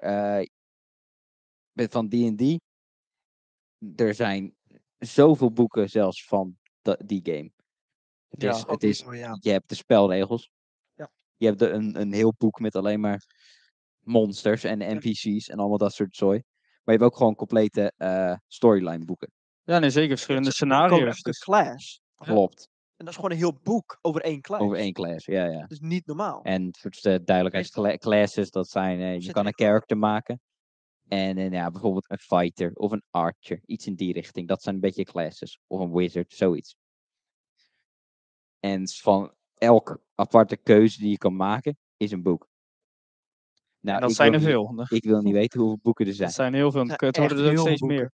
met van D&D, er zijn zoveel boeken zelfs van die game. Het Ja, is, het is, ja. je hebt de spelregels. Ja. Je hebt de- een, een heel boek met alleen maar monsters en NPC's en allemaal dat soort zooi. Maar je hebt ook gewoon complete storyline boeken. Ja, nee, zeker. Verschillende Er scenario's. Dus. class. Klopt. En dat is gewoon een heel boek over één class. Over één class, ja, ja. Dat is niet normaal. En voor de duidelijkheid, cla- classes, dat zijn, eh, je kan een character maken. En eh, ja, bijvoorbeeld een fighter of een archer, iets in die richting. Dat zijn een beetje classes. Of een wizard, zoiets. En van elke aparte keuze die je kan maken, is een boek. Nou, En dat zijn er niet- veel. Ik wil niet [LAUGHS] weten hoeveel boeken er zijn. Dat zijn heel veel. en Het worden er steeds meer.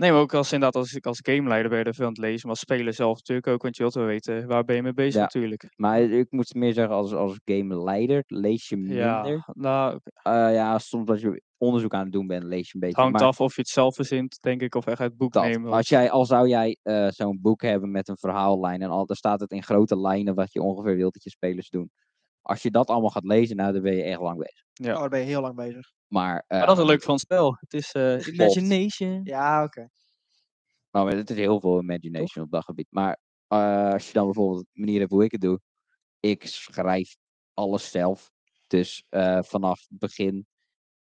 Nee, maar ook als, inderdaad, als ik als gameleider ben je er veel aan het lezen. Maar als speler zelf natuurlijk ook. Want je wilt wel weten, waar ben je mee bezig Ja. natuurlijk. Maar ik moet meer zeggen, als, als gameleider lees je minder. Ja, nou, het Eh, ja, soms als je onderzoek aan het doen bent, lees je een beetje. hangt maar af of je het zelf verzint, denk ik. Of echt uit het boek dat, nemen. want- als jij, al zou jij eh, zo'n boek hebben met een verhaallijn en al, dan staat het in grote lijnen wat je ongeveer wilt dat je spelers doen. Als je dat allemaal gaat lezen, nou, dan ben je echt lang bezig. Ja. Oh, daar ben je heel lang bezig. Maar, Maar dat is eh, het leuk van het spel. Het is eh, [LAUGHS] imagination. Ja, oké. Nou, het is heel veel imagination op dat gebied. Maar eh, als je dan bijvoorbeeld de manier hebt hoe ik het doe. Ik schrijf alles zelf. Dus eh, vanaf het begin.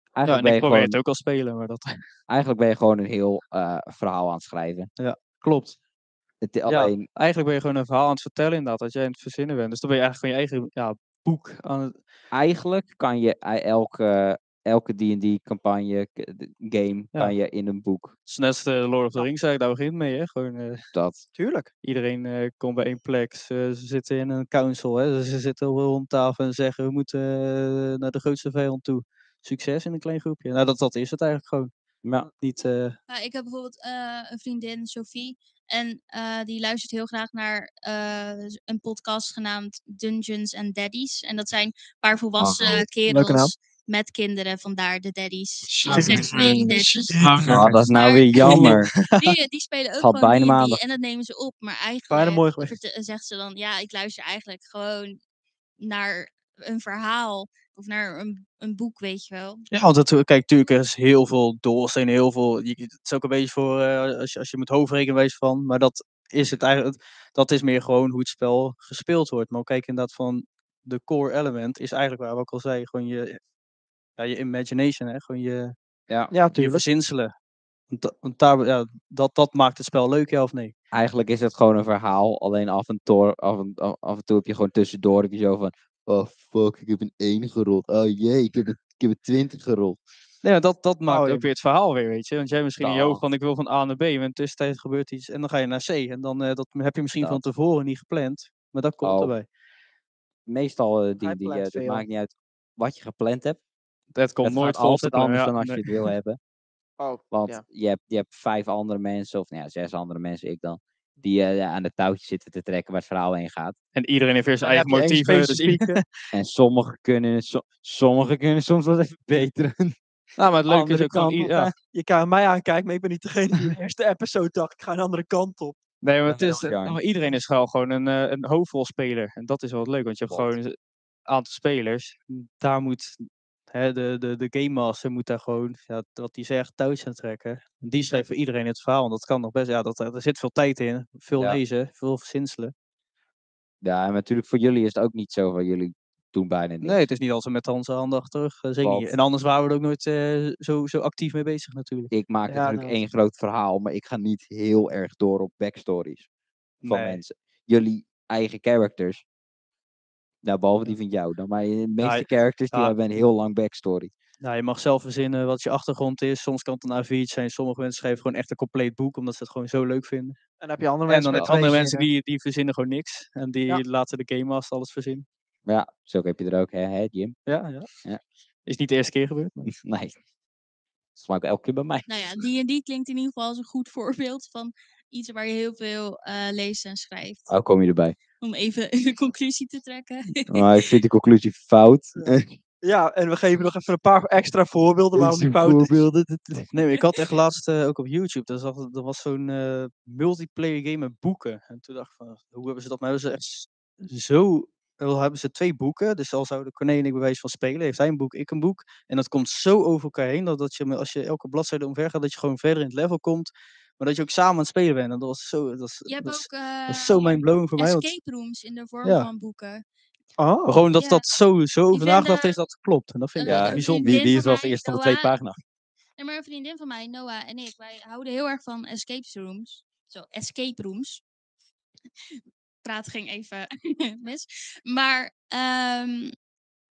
Ja, Eigenlijk, en ben ik je probeer gewoon, het ook al spelen, maar dat [LAUGHS] eigenlijk ben je gewoon een heel verhaal aan het schrijven. klopt. Het, Ja. alleen, Eigenlijk ben je gewoon een verhaal aan het vertellen inderdaad, dat jij aan het verzinnen bent. Dus dan ben je eigenlijk gewoon je eigen ja, boek aan het... eigenlijk kan je ei- elke, elke D&D campagne, k- de- game, Ja. kan je in een boek. Het is net als de Lord of the Rings, eigenlijk, daar begint mee, hè. Gewoon, eh, Dat, Tuurlijk. iedereen eh, komt bij één plek. Ze, ze zitten in een council, hè. Ze zitten rond tafel en zeggen, we moeten eh, naar de grootste vijand toe. Succes in een klein groepje. Nou, dat, dat is het eigenlijk gewoon. ja, Niet, eh, Ja, ik heb bijvoorbeeld eh, een vriendin, Sophie. En eh, die luistert heel graag naar eh, een podcast genaamd Dungeons and Daddies. En dat zijn een paar volwassen Leuke naam. kerels met kinderen, vandaar de daddies. Twee. Ah, dat is nou weer jammer. [LAUGHS] Die, die spelen ook Gaat gewoon bijna maandag. en dat nemen ze op. Maar eigenlijk mooi zegt ze dan, ja, ik luister eigenlijk gewoon naar een verhaal of naar een, een boek, weet je wel. Ja, want het, kijk, natuurlijk er is heel veel doorstenen, heel veel. Je, het is ook een beetje voor eh, als, je, als je moet hoofdrekenen wees van. Maar dat is het eigenlijk. Dat is meer gewoon hoe het spel gespeeld wordt. Maar kijk, inderdaad, van de core element is eigenlijk waar we ook al zei, gewoon je, ja, je imagination, hè, gewoon je, Ja, Ja, je verzinselen. Want, want daar, ja, dat, dat maakt het spel leuk, ja of nee? eigenlijk is het gewoon een verhaal. Alleen af en, toe, af, en, af en toe heb je gewoon tussendoor heb je zo van... Oh fuck, ik heb een 1 gerold. Oh jee, ik heb een, ik heb een 20 gerold. Nee, maar dat, dat maakt Oh, ook weer het verhaal weer, weet je. Want jij misschien in je hoofd van ik wil van A naar B, maar in de tussentijd gebeurt iets en dan ga je naar C. En dan eh, dat heb je misschien van tevoren niet gepland, maar dat komt Oh. erbij. Meestal eh, die, die, eh, maakt niet uit wat je gepland hebt. Het komt het nooit gaat altijd anders ja, dan als nee. je het wil hebben. Oh, Want ja. je, hebt, je hebt vijf andere mensen, of nou ja, zes andere mensen, ik dan, die eh, aan de touwtjes zitten te trekken waar het verhaal heen gaat. En iedereen heeft weer zijn Dan eigen motieven. Dus. [LAUGHS] En sommigen kunnen, het so- sommigen kunnen soms wel even beteren. nou, maar het leuke is ook gewoon... kant op, Ja. [LAUGHS] Je kan mij aankijken, maar ik ben niet degene die in de eerste episode dacht, ik ga een andere kant op. Nee, maar het is, iedereen is gewoon een, eh, een hoofdrolspeler. En dat is wel leuk, want je hebt gewoon een aantal spelers. Daar moet hè, de, de, de Game Master moet daar gewoon, ja, wat hij zegt, touwtjes aan trekken. Die schrijft voor iedereen het verhaal. En dat kan nog best. Ja, dat, er zit veel tijd in. Veel Ja. lezen, veel verzinselen. Ja, en natuurlijk voor jullie is het ook niet zo van jullie doen bijna niks. Nee, het is niet als we met onze aandacht terug eh, niet. Want- En anders waren we er ook nooit eh, zo, zo actief mee bezig natuurlijk. Ik maak Ja, natuurlijk nou, één groot verhaal, maar ik ga niet heel erg door op backstories van Nee. mensen. Jullie eigen characters, nou behalve die van jou, dan maar de meeste Ja, characters die ja. hebben een heel lang backstory. Nou, je mag zelf verzinnen wat je achtergrond is. Soms kan het een A4 zijn. Sommige mensen schrijven gewoon echt een compleet boek, omdat ze het gewoon zo leuk vinden. En dan heb je andere En mensen dan met heb je andere mensen die, die verzinnen gewoon niks. En die Ja. laten de Game Master alles verzinnen. Ja, zo heb je er ook, hè, hè Jim? Ja, ja. Ja. Is niet de eerste keer gebeurd. maar- [LAUGHS] Nee. Dat ook elke keer bij mij. Nou ja, D&D klinkt in ieder geval als een goed voorbeeld van iets waar je heel veel eh, leest en schrijft. Oh, kom je erbij. Om even [LAUGHS] een conclusie te trekken. Maar ik vind de conclusie fout. Ja, en we geven nog even een paar extra voorbeelden [LAUGHS] waarom die fout is. voorbeelden. Nee, ik had echt [LAUGHS] laatst eh, ook op YouTube. Dat was, dat was zo'n eh, multiplayer game met boeken. En toen dacht ik van, hoe hebben ze dat nou? Hebben ze echt zo. Wel hebben ze twee boeken. Dus al zouden Corné en ik bij wijze van spelen, heeft hij een boek, ik een boek. En dat komt zo over elkaar heen dat, dat je, als je elke bladzijde omver gaat, dat je gewoon verder in het level komt. Maar dat je ook samen aan het spelen bent. En dat was zo. Dat, was- Je hebt dat, ook eh, zo mindblowing voor mij. Want, escape rooms in de vorm Ja. van boeken. Oh, maar gewoon dat Ja. dat zo, zo nagedacht is dat het klopt. En dat vind ik Ja, bijzonder. Wie, vriendin wie is mij, eerste van de twee pagina's? En maar een vriendin van mij, Noah en ik, wij houden heel erg van escape rooms. Zo, escape rooms. [LAUGHS] Praat ging even [LAUGHS] mis. Maar ehm,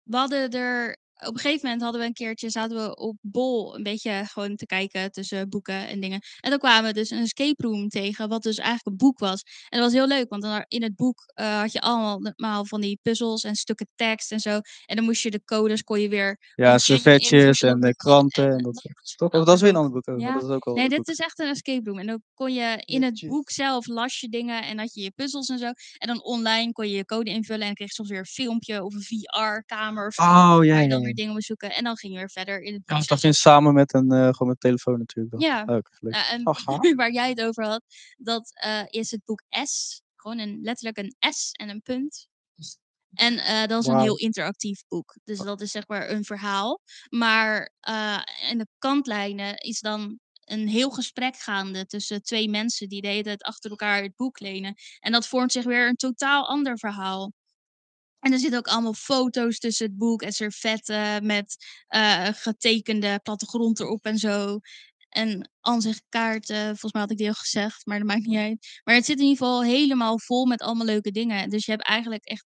we hadden er. Op een gegeven moment hadden we een keertje, zaten we op bol een beetje gewoon te kijken tussen boeken en dingen. En dan kwamen we dus een escape room tegen, wat dus eigenlijk een boek was. En dat was heel leuk, want dan in het boek eh, had je allemaal van die puzzels en stukken tekst en zo. En dan moest je de codes, kon je weer Ja, servetjes en de kranten. en dat toch? Oh, dat is weer een ander boek. ook, Ja. Dat is ook al Nee, dit boek. is echt een escape room. En dan kon je in het boek zelf las je dingen en had je je puzzels en zo. En dan online kon je je code invullen en dan kreeg je soms weer een filmpje of een VR-kamer of oh ja, ja. ja. Weer dingen zoeken. En dan ging je weer verder in het boek. Ja, dat samen met een, eh, gewoon met telefoon natuurlijk. Dan. Ja. Leuk, leuk. Ja, en [LAUGHS] waar jij het over had, dat eh, is het boek S. Gewoon een, letterlijk een S en een punt. En eh, dat is een heel interactief boek. Dus dat is zeg maar een verhaal. Maar eh in de kantlijnen is dan een heel gesprek gaande tussen twee mensen die de hele tijd achter elkaar het boek lenen. En dat vormt zich weer een totaal ander verhaal. En er zitten ook allemaal foto's tussen het boek en servetten met eh, getekende plattegrond erop en zo. En ansichtkaarten, volgens mij had ik die al gezegd, maar dat maakt niet uit. Maar het zit in ieder geval helemaal vol met allemaal leuke dingen. Dus je hebt eigenlijk echt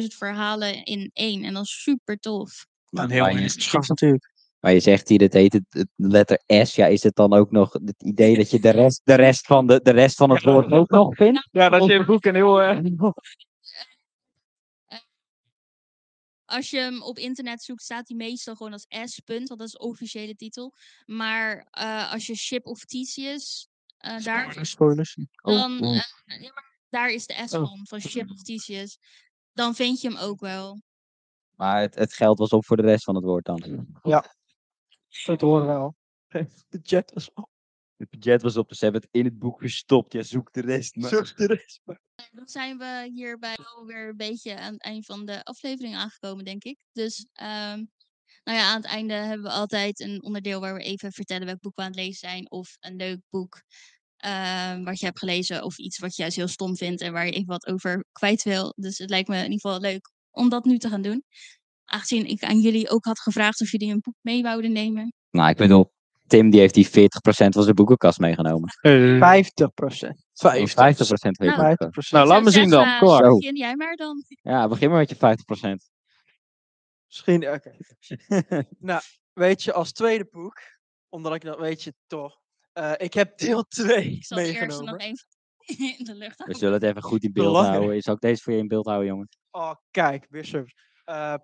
10.000 verhalen in één. En dat is super tof. Ja, een maar heel je- interessant natuurlijk. Maar je zegt hier, het heet het, het letter S. Ja, is het dan ook nog het idee dat je de rest, de rest, van, de, de rest van het woord ook nog vindt? Ja, dat je in het boek een heel... eh, Als je hem op internet zoekt, staat hij meestal gewoon als S. Punt, want dat is de officiële titel. Maar eh, als je Ship of Theseus, eh, daar, Spoilers, spoilers. dan, oh. eh, ja, maar daar is de S Oh. van, van Ship of Theseus. Dan vind je hem ook wel. Maar het, het geld was op voor de rest van het woord dan. Dat horen we wel. [LAUGHS] De chat is op. Het budget was op, dus ze hebben het in het boek gestopt. Ja, zoek de rest maar. Zoek de rest maar. Dan zijn we hierbij alweer een beetje aan het eind van de aflevering aangekomen, denk ik. Dus ehm, nou ja, aan het einde hebben we altijd een onderdeel waar we even vertellen welk boek we aan het lezen zijn. Of een leuk boek ehm, wat je hebt gelezen. Of iets wat je juist heel stom vindt en waar je even wat over kwijt wil. Dus het lijkt me in ieder geval leuk om dat nu te gaan doen. Aangezien ik aan jullie ook had gevraagd of jullie een boek mee wouden nemen. Nou, ik bedoel, Tim die heeft die 40% van zijn boekenkast meegenomen. 50 procent. 50% heeft Nou, hij 50 meegenomen. procent. Nou, laat me zien dan. eh, Kom maar. Zo. Begin jij maar dan. Ja, begin maar met je 50%. Misschien, oké. [LAUGHS] nou, weet je, als tweede boek, omdat ik dat weet je toch. eh, ik heb deel 2 Ik zal eerst nog meegenomen. even [LAUGHS] in de lucht We zullen het even goed in beeld Belangrijk. houden. Zal ook deze voor je in beeld houden, jongen. Oh, kijk, weer service. Eh,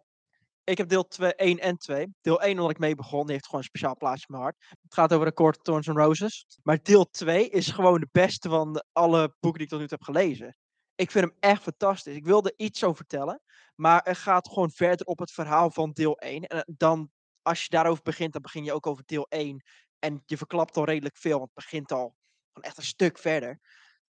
ik heb deel 2, 1 en 2. Deel 1, omdat ik mee begon, heeft gewoon een speciaal plaatsje in mijn hart. Het gaat over de Court Thorns and Roses. Maar deel 2 is gewoon de beste van alle boeken die ik tot nu toe heb gelezen. Ik vind hem echt fantastisch. Ik wilde iets over vertellen, maar het gaat gewoon verder op het verhaal van deel 1. En eh, dan, als je daarover begint, dan begin je ook over deel 1. En je verklapt al redelijk veel, want het begint al echt een stuk verder.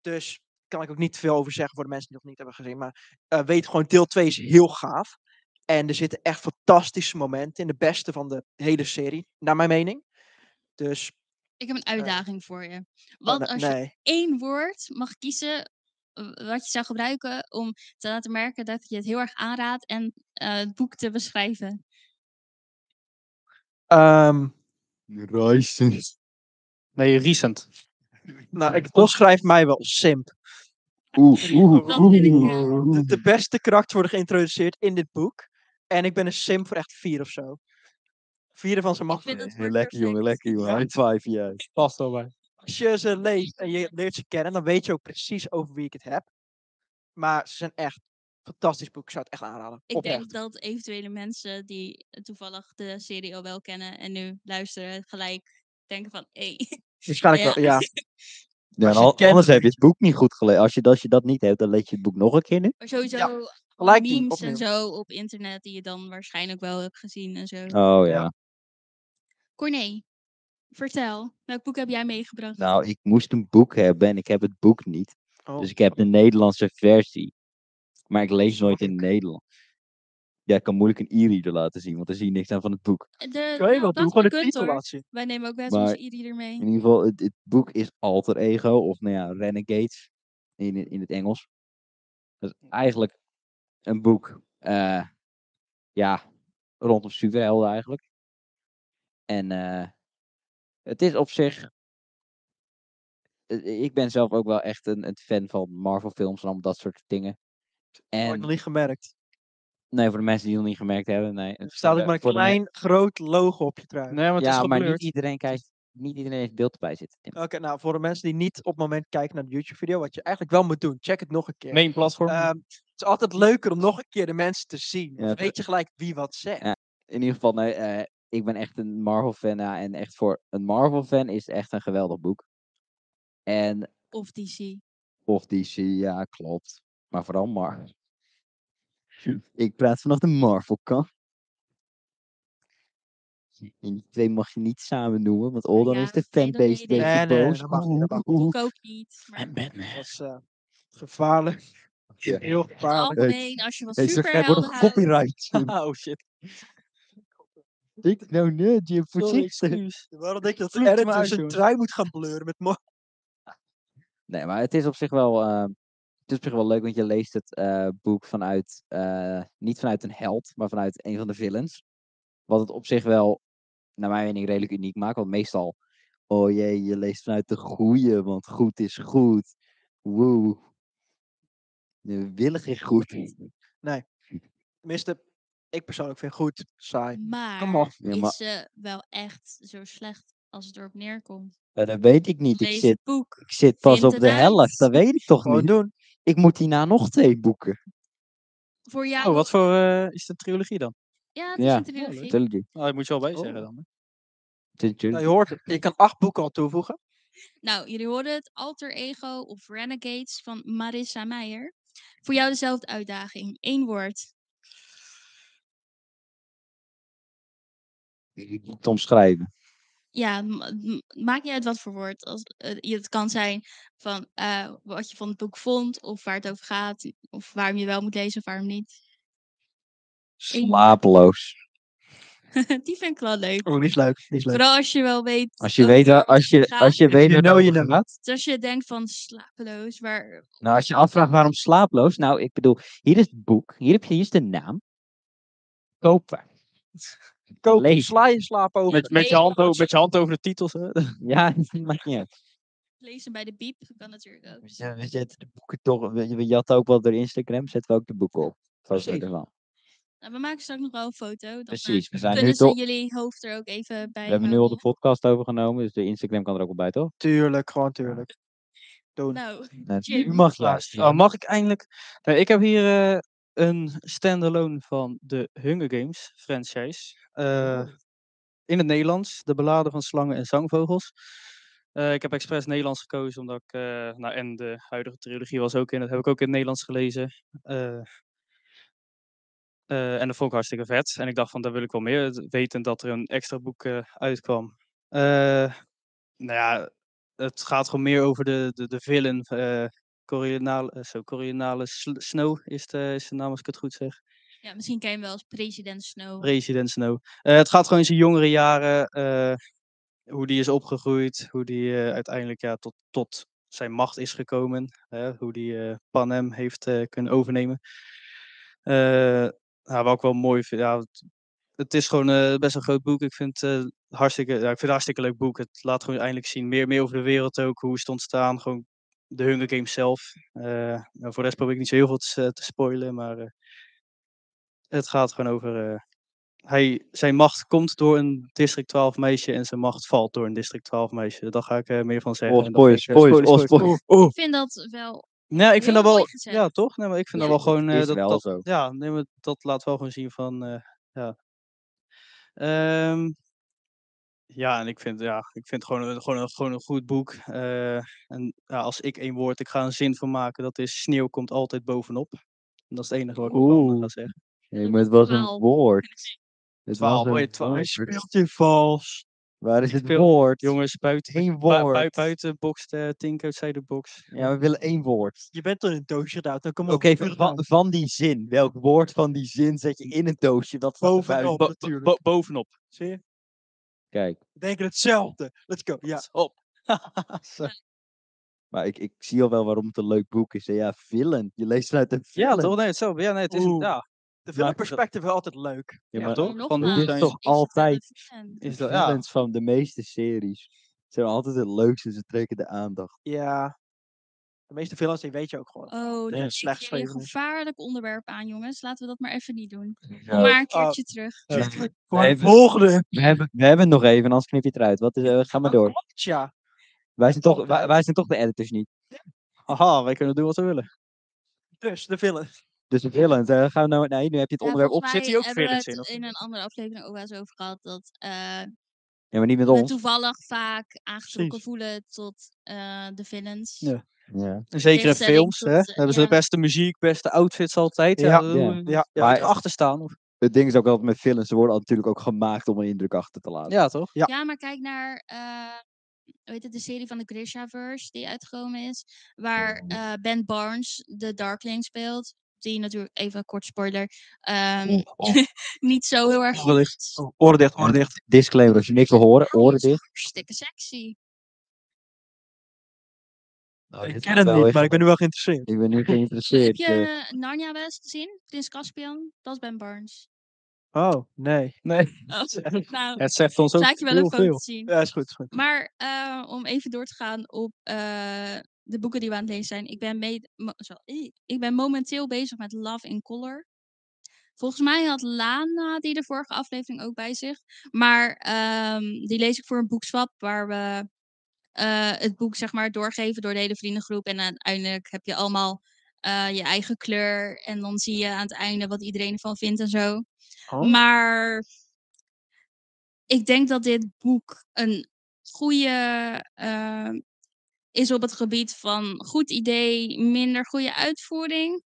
Dus kan ik ook niet veel over zeggen voor de mensen die het nog niet hebben gezien. Maar eh, weet gewoon, deel 2 is heel gaaf. En er zitten echt fantastische momenten in. De beste van de hele serie, naar mijn mening. Dus, Ik heb een uitdaging voor je. oh, Wat nee, als je één woord mag kiezen eh, wat je zou gebruiken om te laten merken dat je het heel erg aanraadt en eh, het boek te beschrijven? Ehm, Nee, recent. nou, ik beschrijf mij wel simp. Oeh, oeh, eh, oeh. De, de beste karakter worden geïntroduceerd in dit boek. En ik ben een simp voor echt vier of zo. Vier van ze Ik mag. vind het Eh, woord Lekker jongen, lekker jongen. High five, juist. Past wel bij. Als je ze leest en je leert ze kennen, dan weet je ook precies over wie ik het heb. Maar ze zijn echt fantastisch boek. Ik zou het echt aanraden. Ik Oprecht. denk dat eventuele mensen die toevallig de serie al wel kennen en nu luisteren, gelijk denken van, hé, Waarschijnlijk [LAUGHS] Ja. wel, ja. Ja, Als en je al- kent, anders heb je het boek niet goed gelezen. Als je, als je dat niet hebt, dan lees je het boek nog een keer nu. maar sowieso alle Gelijk memes en zo op internet die je dan waarschijnlijk wel hebt gezien en zo. Oh ja. Ja. Corné, vertel, welk boek heb jij meegebracht? Nou, ik moest een boek hebben en ik heb het boek niet. Oh, Dus ik heb de Nederlandse versie. Maar ik lees nooit in het Nederlands. Ja, ik kan moeilijk een e-reader laten zien, want dan zie je niks aan van het boek. De, kan je nou, wel dat doen, gewoon de titel laten zien. Wij nemen ook best onze Maar- e-reader mee. In ieder geval, het, het boek is Alter Ego, of nou ja, Renegades in, in het Engels. Dat is eigenlijk een boek, eh, ja, rondom superhelden eigenlijk. En eh, het is op zich, eh, ik ben zelf ook wel echt een, een fan van Marvel films en allemaal dat soort dingen. Heb ik En nog niet gemerkt. Nee, voor de mensen die het nog niet gemerkt hebben, nee. Er staat ook maar een de klein, groot logo op je trui. Nee, maar het is ja, maar niet iedereen kijkt, niet iedereen heeft beeld erbij zitten. Oké, nou, voor de mensen die niet op het moment kijken naar de YouTube-video, wat je eigenlijk wel moet doen, check het nog een keer. Main platform. Ehm, het is altijd leuker om nog een keer de mensen te zien. Dan Ja, weet je gelijk wie wat zegt. Ja. In ieder geval, nee, eh, ik ben echt een Marvel-fan. ja, en echt voor een Marvel-fan is het echt een geweldig boek. En Of DC. of DC, ja, klopt. Maar vooral Marvel. [LAUGHS] Ik praat vanaf de Marvel-kant. En die twee mag je niet samen noemen, want oh, dan ja, is de nee, fanbase nee, een nee. Nee, nee, boos. dat ook niet. Maar En Batman. Dat is eh, gevaarlijk. Ja. Heel gevaarlijk. algemeen, als je wat superhelden worden houdt, copyright. [LAUGHS] oh shit. Ik nou net, je Sorry, voorzichtig. Waarom denk je dat er dus uit, zijn trui moet gaan bleuren met mo- Nee, maar het is op zich wel, het is op zich wel leuk, want je leest het eh, boek vanuit, eh, niet vanuit een held, maar vanuit een van de villains. Wat het op zich wel, naar mijn mening, redelijk uniek maakt. Want meestal, oh jee, je leest vanuit de goeie, want goed is goed. Woe. De willig is goed. Tenminste, ik persoonlijk vind goed saai. maar Kom op. Ja, maar- is ze wel echt zo slecht als het erop neerkomt? Ja, dat weet ik niet. Ik zit, ik zit pas op de helft, dat weet ik toch Gewoon niet. doen. Ik moet hierna nog twee boeken. Voor jou. Oh, wat voor eh, is een trilogie dan? Ja, het is Ja, een trilogie. Oh, dat moet je wel bij Oh. zeggen dan. hè? Nou, je hoort het. Je kan acht boeken al toevoegen. Nou, jullie hoorden het Alter Ego of Renegades van Marissa Meijer. Voor jou dezelfde uitdaging. Eén woord. Te omschrijven. Ja, maakt niet uit wat voor woord. Als, eh, je- het kan zijn van eh, wat je van het boek vond, of waar het over gaat, of waarom je wel moet lezen of waarom niet. Slapeloos. [LAUGHS] Die vind ik wel leuk. Oh, die is leuk. Die is leuk. Vooral als je wel weet. Als je weet, als je, gaat. als je weet you know, you know. gaat. Dus als je denkt van slapeloos, waar... Nou, als je afvraagt waarom slaaploos. Nou, ik bedoel, hier is het boek. Hier, heb je, hier is de naam. Kopen. Koop, Lezen. sla je slaap over. Met, met, je hand over, met je hand over de titels. Hè? [LAUGHS] Ja, [LAUGHS] maakt niet uit. lezen bij de biep kan natuurlijk ook. We zet- we zetten de boeken toch. We, we jatten ook wel door Instagram. Zetten we ook de boeken op. Foto Precies. ervan. Nou, we maken straks nog wel een foto. Eh, Precies. We, zijn nu toch, jullie hoofd er ook even bij we hebben nu al de podcast overgenomen. Dus de Instagram kan er ook wel bij, toch? Tuurlijk, gewoon tuurlijk. Doen. Nou, mag luisteren. Oh, mag ik eindelijk? Nee, ik heb hier eh, een standalone van de Hunger Games franchise. Eh, in het Nederlands, de beladen van slangen en zangvogels. Eh, ik heb expres Nederlands gekozen, omdat ik, eh, nou, en de huidige trilogie was ook in, dat heb ik ook in het Nederlands gelezen. En dat vond ik hartstikke vet. En ik dacht van, daar wil ik wel meer, weten dat er een extra boek uitkwam. Nou ja, het gaat gewoon meer over de, de, de villain, Coriolanale, eh, zo, Coriolanale Sl- Snow is de, is de naam als ik het goed zeg. Ja, misschien ken je hem wel als president Snow. President Snow. Eh, het gaat gewoon in zijn jongere jaren, eh, hoe die is opgegroeid, hoe die uiteindelijk ja, tot, tot zijn macht is gekomen, hoe die Panem heeft kunnen overnemen. Nou, wat ik wel mooi vind, ja, het, is gewoon best een groot boek. Ik vind, het hartstikke, ja, ik vind het een hartstikke leuk boek. Het laat gewoon eindelijk zien, meer, meer over de wereld ook, hoe is het ontstaan, gewoon de Hunger Games zelf. Eh, nou, voor de rest probeer ik niet zo heel veel te, te spoilen, maar eh, het gaat gewoon over eh, hij, zijn macht komt door een District 12 meisje en zijn macht valt door een District 12 meisje. Daar ga ik eh, meer van zeggen. Oh, spoilers, ik, eh, spoilers, oh, spoilers. Ik vind dat wel... Nee, ik vind Heel dat wel. Ja, toch? Nee, maar ik vind Ja, dat wel gewoon. eh, dat, wel dat, zo. Ja, nee, maar dat laat wel gewoon zien van. eh, ja. Ehm, ja, en ik vind, ja, ik vind het gewoon, een- gewoon, een, gewoon een goed boek. Eh, en ja, als ik één woord, ik ga een zin van maken, dat is sneeuw komt altijd bovenop. En dat is het enige wat ik Oeh. ga zeggen. Nee, maar het was een Twaalf. woord. Het Twaalf, was oh ja, een twaalf. woord. Speelt je vals. Waar is het woord? Jongens, buiten, Eén bui- woord. bui- buiten bokst uh, Tink outside the box. Ja, we willen één woord. Je bent er in een doosje gedaan. Dan kom Oké, op. van, van, van die zin. Welk woord van die zin zet je in een doosje? Dat staat er Bovenop. buiten. Natuurlijk. bo- bovenop. Zie je? Kijk, We denken hetzelfde. Let's go. Ja. Op. [LAUGHS] Zo. maar ik, ik zie al wel waarom het een leuk boek is. hè. Ja, villain. Je leest vanuit een Ja, villain. toch? Nee, het zo. Ja, nee, het is. Oeh. Ja, De film Maar- perspectief is altijd leuk. Ja, ja, maar toch? Van hoe het is toch altijd- de is dat, ja. van de meeste series zijn altijd het leukste. Ze trekken de aandacht. Ja. De meeste films, die weet je ook gewoon. Oh, Ja, dat slecht is een gevaarlijk onderwerp aan, jongens. Laten we dat maar even niet doen. Ja. Maar een keertje terug. Voor het Even- volgende. We hebben, we hebben het nog even, anders knip je het eruit. Wat is, eh, ga maar door. Ja. Wij zijn, toch, wij, wij zijn toch de editors niet. Haha, wij kunnen doen wat we willen. Dus, de film. Dus de villains, eh, gaan we nou... Nee, nu heb je het Ja, onderwerp op. zit hier ook we villains het in, of in een andere aflevering ook wel eens over gehad. Dat eh, Ja, maar niet met we ons. toevallig vaak aangetrokken voelen tot eh, de villains. Ja. Ja. En zeker in films, tot, hè? eh, Dan hebben ze de beste muziek, beste outfits altijd. Ja, Ja, dat- ja. Ja. achter staan. Of... Het ding is ook altijd met villains, ze worden natuurlijk ook gemaakt om een indruk achter te laten. Ja, toch? Ja. Ja, maar kijk naar eh, heet het, de serie van de Grishaverse die uitgekomen is. Waar eh, Ben Barnes de Darkling speelt. Die natuurlijk, even kort spoiler, ehm, [LAUGHS] niet zo heel erg. Oh, oren dicht, oren dicht. Disclaimer, als je niks wil horen, oren dicht. Hartstikke sexy. Oh, Ik ken het wel niet, even- maar ik ben nu wel geïnteresseerd. Ik ben nu [LAUGHS] Heb geïnteresseerd. je eh. eh, Narnia wel eens gezien? Prins Caspian? Dat is Ben Barnes. Oh, nee. Nee. [LAUGHS] Oh, [LAUGHS] nou, Het zegt ons ook laat je wel een heel foto veel. zien. Ja, is goed. Is goed. Maar eh, om even door te gaan op eh, de boeken die we aan het lezen zijn. Ik ben, mee, zo, ik ben momenteel bezig met Love in Color. Volgens mij had Lana die de vorige aflevering ook bij zich. Maar ehm, die lees ik voor een boekswap waar we eh, het boek zeg maar doorgeven door de hele vriendengroep. En uiteindelijk heb je allemaal eh, je eigen kleur. En dan zie je aan het einde wat iedereen ervan vindt en zo. Oh. Maar ik denk dat dit boek een goede eh, is op het gebied van goed idee, minder goede uitvoering.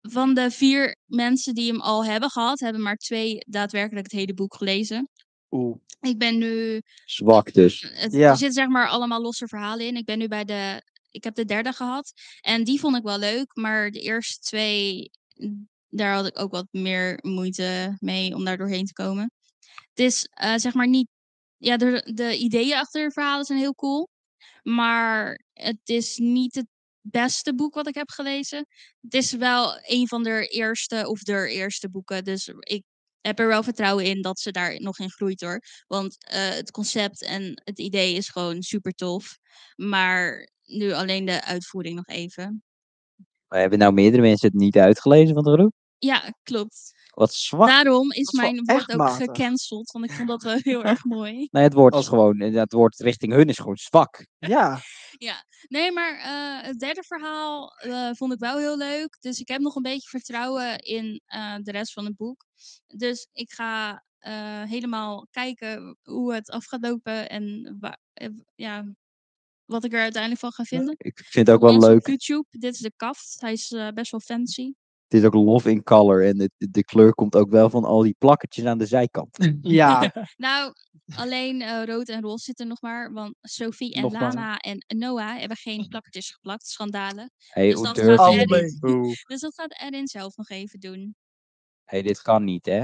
Van de vier mensen die hem al hebben gehad, hebben maar twee daadwerkelijk het hele boek gelezen. Oeh. Ik ben nu. Zwak dus. Het, Ja. Er zitten zeg maar allemaal losse verhalen in. Ik ben nu bij de. Ik heb de derde gehad. En die vond ik wel leuk. Maar de eerste twee. mm, Daar had ik ook wat meer moeite mee om daar doorheen te komen. Het is eh, zeg maar niet. Ja, de, de ideeën achter de verhalen zijn heel cool. Maar het is niet het beste boek wat ik heb gelezen. Het is wel een van de eerste of de eerste boeken. Dus ik heb er wel vertrouwen in dat ze daar nog in groeit hoor. Want eh, het concept en het idee is gewoon super tof. Maar nu alleen de uitvoering nog even. Maar hebben nou meerdere mensen het niet uitgelezen van de groep? Ja, klopt. Wat zwak. Daarom is Dat mijn woord ook matig. gecanceld. Want ik vond dat wel [LAUGHS] heel erg mooi. Nee, het woord is Als- gewoon, eh, het woord richting hun is gewoon zwak. [LAUGHS] Ja. Nee, maar eh, het derde verhaal eh, vond ik wel heel leuk. Dus ik heb nog een beetje vertrouwen in eh, de rest van het boek. Dus ik ga eh, helemaal kijken hoe het af gaat lopen en ja, wat ik er uiteindelijk van ga vinden. Ik vind het ook wel op leuk. YouTube, dit is de kaft. Hij is best wel fancy. Het is ook love in color en het, de kleur komt ook wel van al die plakketjes aan de zijkant. Ja. [LAUGHS] Nou, alleen eh, rood en roze zitten nog maar. Want Sophie en Nog maar. Lana en Noah hebben geen [LAUGHS] plakkertjes geplakt. Schandalen. Hey, Dus dat gaat erin. [LAUGHS] Dus dat gaat Erin zelf nog even doen. hey, dit kan niet, hè?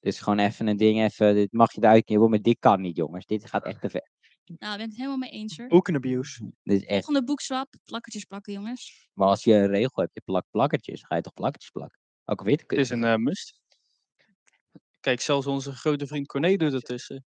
Dit is gewoon even een ding, even, dit mag je eruit knippen, maar dit kan niet, jongens. Dit gaat echt te ver. Nou, ben ik het helemaal mee eens hoor. Boekenabuse. Dit is echt, Volgende boekswap, plakkertjes plakken, jongens. maar als je een regel hebt, je plakt plakkertjes, ga je toch plakkertjes plakken? Ook al weet ik Het is een eh, must. Kijk, zelfs onze grote vriend Corné doet het dus. eh.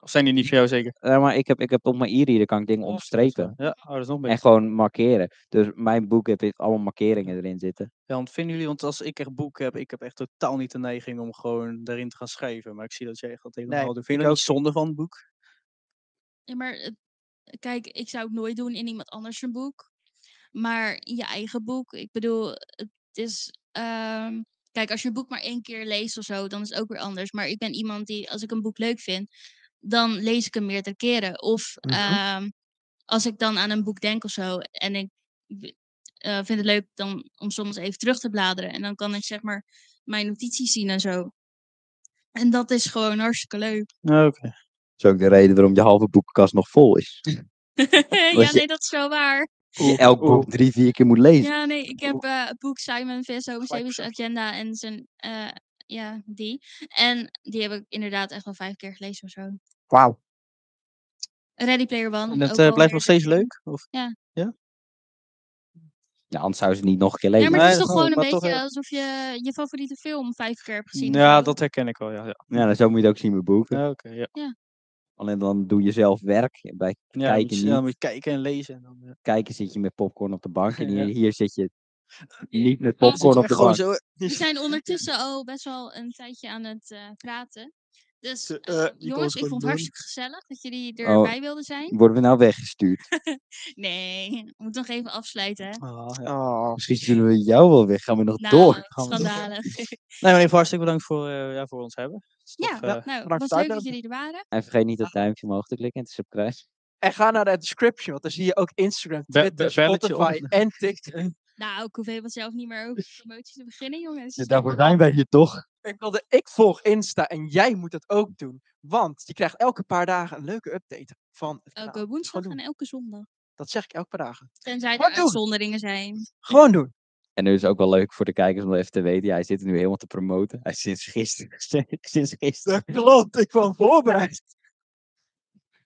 Of zijn die niet voor jou zeker? Ja, maar ik heb, ik heb op mijn e-reader kan ik dingen Oh, onderstrepen. Ja, oh, dat is nog En gewoon markeren. Dus mijn boek heb ik allemaal markeringen erin zitten. Ja, want vinden jullie, want als ik echt boek heb, ik heb echt totaal niet de neiging om gewoon daarin te gaan schrijven. Maar ik zie dat jij echt dat helemaal Nee, doet. Vind je dat niet zonde van het boek? Ja, maar kijk, ik zou het nooit doen in iemand anders een boek. Maar in je eigen boek, ik bedoel, het is. ehm, kijk, als je een boek maar één keer leest of zo, dan is het ook weer anders. Maar ik ben iemand die, als ik een boek leuk vind, dan lees ik hem meerdere keren. Of Mhm. ehm, als ik dan aan een boek denk of zo en ik eh, vind het leuk dan om soms even terug te bladeren. En dan kan ik zeg maar mijn notities zien en zo. En dat is gewoon hartstikke leuk. Oké. Is ook de reden waarom je halve boekenkast nog vol is. [LAUGHS] ja, nee, dat is wel waar. Je elk boek drie, vier keer moet lezen. Ja, nee, ik heb eh, het boek Simon Gelijk Sebi's gezegd. Agenda en zijn, eh, ja, die. En die heb ik inderdaad echt wel vijf keer gelezen of zo. Wauw. Ready Player One. En het ook eh, wel blijft nog steeds leuk? Of? Ja, anders zou ze niet nog een keer Ja, lezen. maar het is Nee, toch dat gewoon een beetje toch, alsof je je favoriete film vijf keer hebt gezien. Ja, dat herken ik wel, ja. Ja, Ja, dan zo moet je het ook zien met boeken. ja oké. ja. Alleen dan doe je zelf werk. Bij Ja, kijken moet je, niet. ja, moet je kijken en lezen. En dan, ja. kijken zit je met popcorn op de bank. En [LAUGHS] Ja. hier, hier zit je niet met Ja, popcorn op de bank. zo. [LAUGHS] We zijn ondertussen al best wel een tijdje aan het eh, praten. Dus eh, eh, jongens, ik vond het hartstikke gezellig dat jullie Oh. erbij wilden zijn. Worden we nou weggestuurd? [LAUGHS] Nee, we moeten nog even afsluiten. Hè? Ah, ja. Oh. Misschien zullen we jou wel weg. Gaan we nog Nou, door? [LAUGHS] Gaan we door. schandalig. Nee, [LAUGHS] maar even hartstikke bedankt voor, eh, ja, voor ons hebben. Ja, nou, de leuk dat jullie er waren. En vergeet niet dat duimpje omhoog te klikken en te subscriben. En ga naar de description, want dan zie je ook Instagram, Twitter, be- Spotify en TikTok. Nou, ik hoef helemaal zelf niet meer over promotie te beginnen, jongens. daarvoor zijn wij hier toch? Ik, wilde, ik volg Insta en jij moet het ook doen. Want je krijgt elke paar dagen een leuke update van het kanaal. Elke woensdag en elke zondag. Dat zeg ik elke paar dagen. Tenzij er doen? uitzonderingen zijn. Gewoon doen. En nu is het ook wel leuk voor de kijkers om even te weten. Ja, hij zit er nu helemaal te promoten. Hij is sinds gisteren. [LAUGHS] sinds gisteren. Dat klopt, ik kwam voorbereid.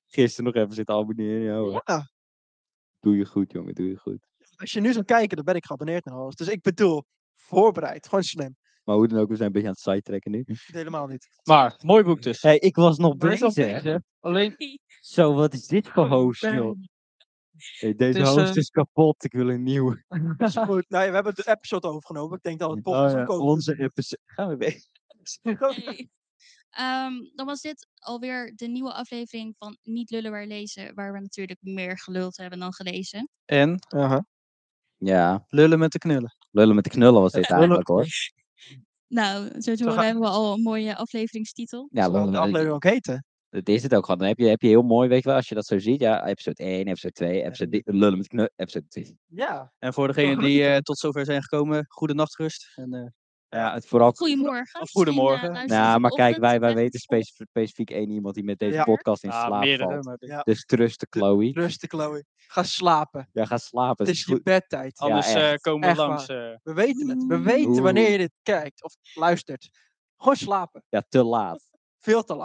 Gisteren nog even zitten abonneren. Ja, hoor. Ja. Doe je goed, jongen. Doe je goed. Als je nu zou kijken, dan ben ik geabonneerd en alles. Dus ik bedoel, voorbereid. Gewoon slim. Maar hoe dan ook, we zijn een beetje aan het sidetracken nu. [LAUGHS] Helemaal niet. Maar, mooi boek dus. hey, ik was nog dat bezig. Alleen, Zo, wat is dit voor host, joh? Hey, deze host eh, is kapot. Ik wil een nieuwe. [LAUGHS] Is goed. Nou, ja, we hebben de episode overgenomen. Ik denk dat het Oh, podcast ja, over onze episode. Gaan we weg. [LAUGHS] Hey. Ehm, dan was dit alweer de nieuwe aflevering van Niet lullen waar lezen. Waar we natuurlijk meer geluld hebben dan gelezen. en Aha. Ja, lullen met de knullen. lullen met de knullen was dit [LAUGHS] eigenlijk hoor. [LAUGHS] Nou, zo te horen hebben we al een mooie afleveringstitel. Ja, lullen de aflevering ook heten. Dat is het ook gewoon. Dan heb je, heb je heel mooi, weet je wel, als je dat zo ziet. Ja, episode 1, episode 2, episode di- lullen met knullen, episode 3. Ja. En voor degenen die eh, tot zover zijn gekomen, goede nachtrust. En, eh, Ja, het vooral. Goedemorgen. Of goedemorgen. Misschien, eh, Nou, maar kijk, wij, wij middag weten specif- specifiek één iemand die met deze Ja. podcast in ah, slaap meerdere. valt. Ja. Dus trusten, Chloe. Rustig, Chloe. Ga slapen. Ja, ga slapen. Het is je bedtijd. Anders echt. eh, komen we Echt langs. eh, We weten het. We Oeh. weten wanneer je dit kijkt of luistert. Gewoon slapen. Ja, te laat. Veel te lang.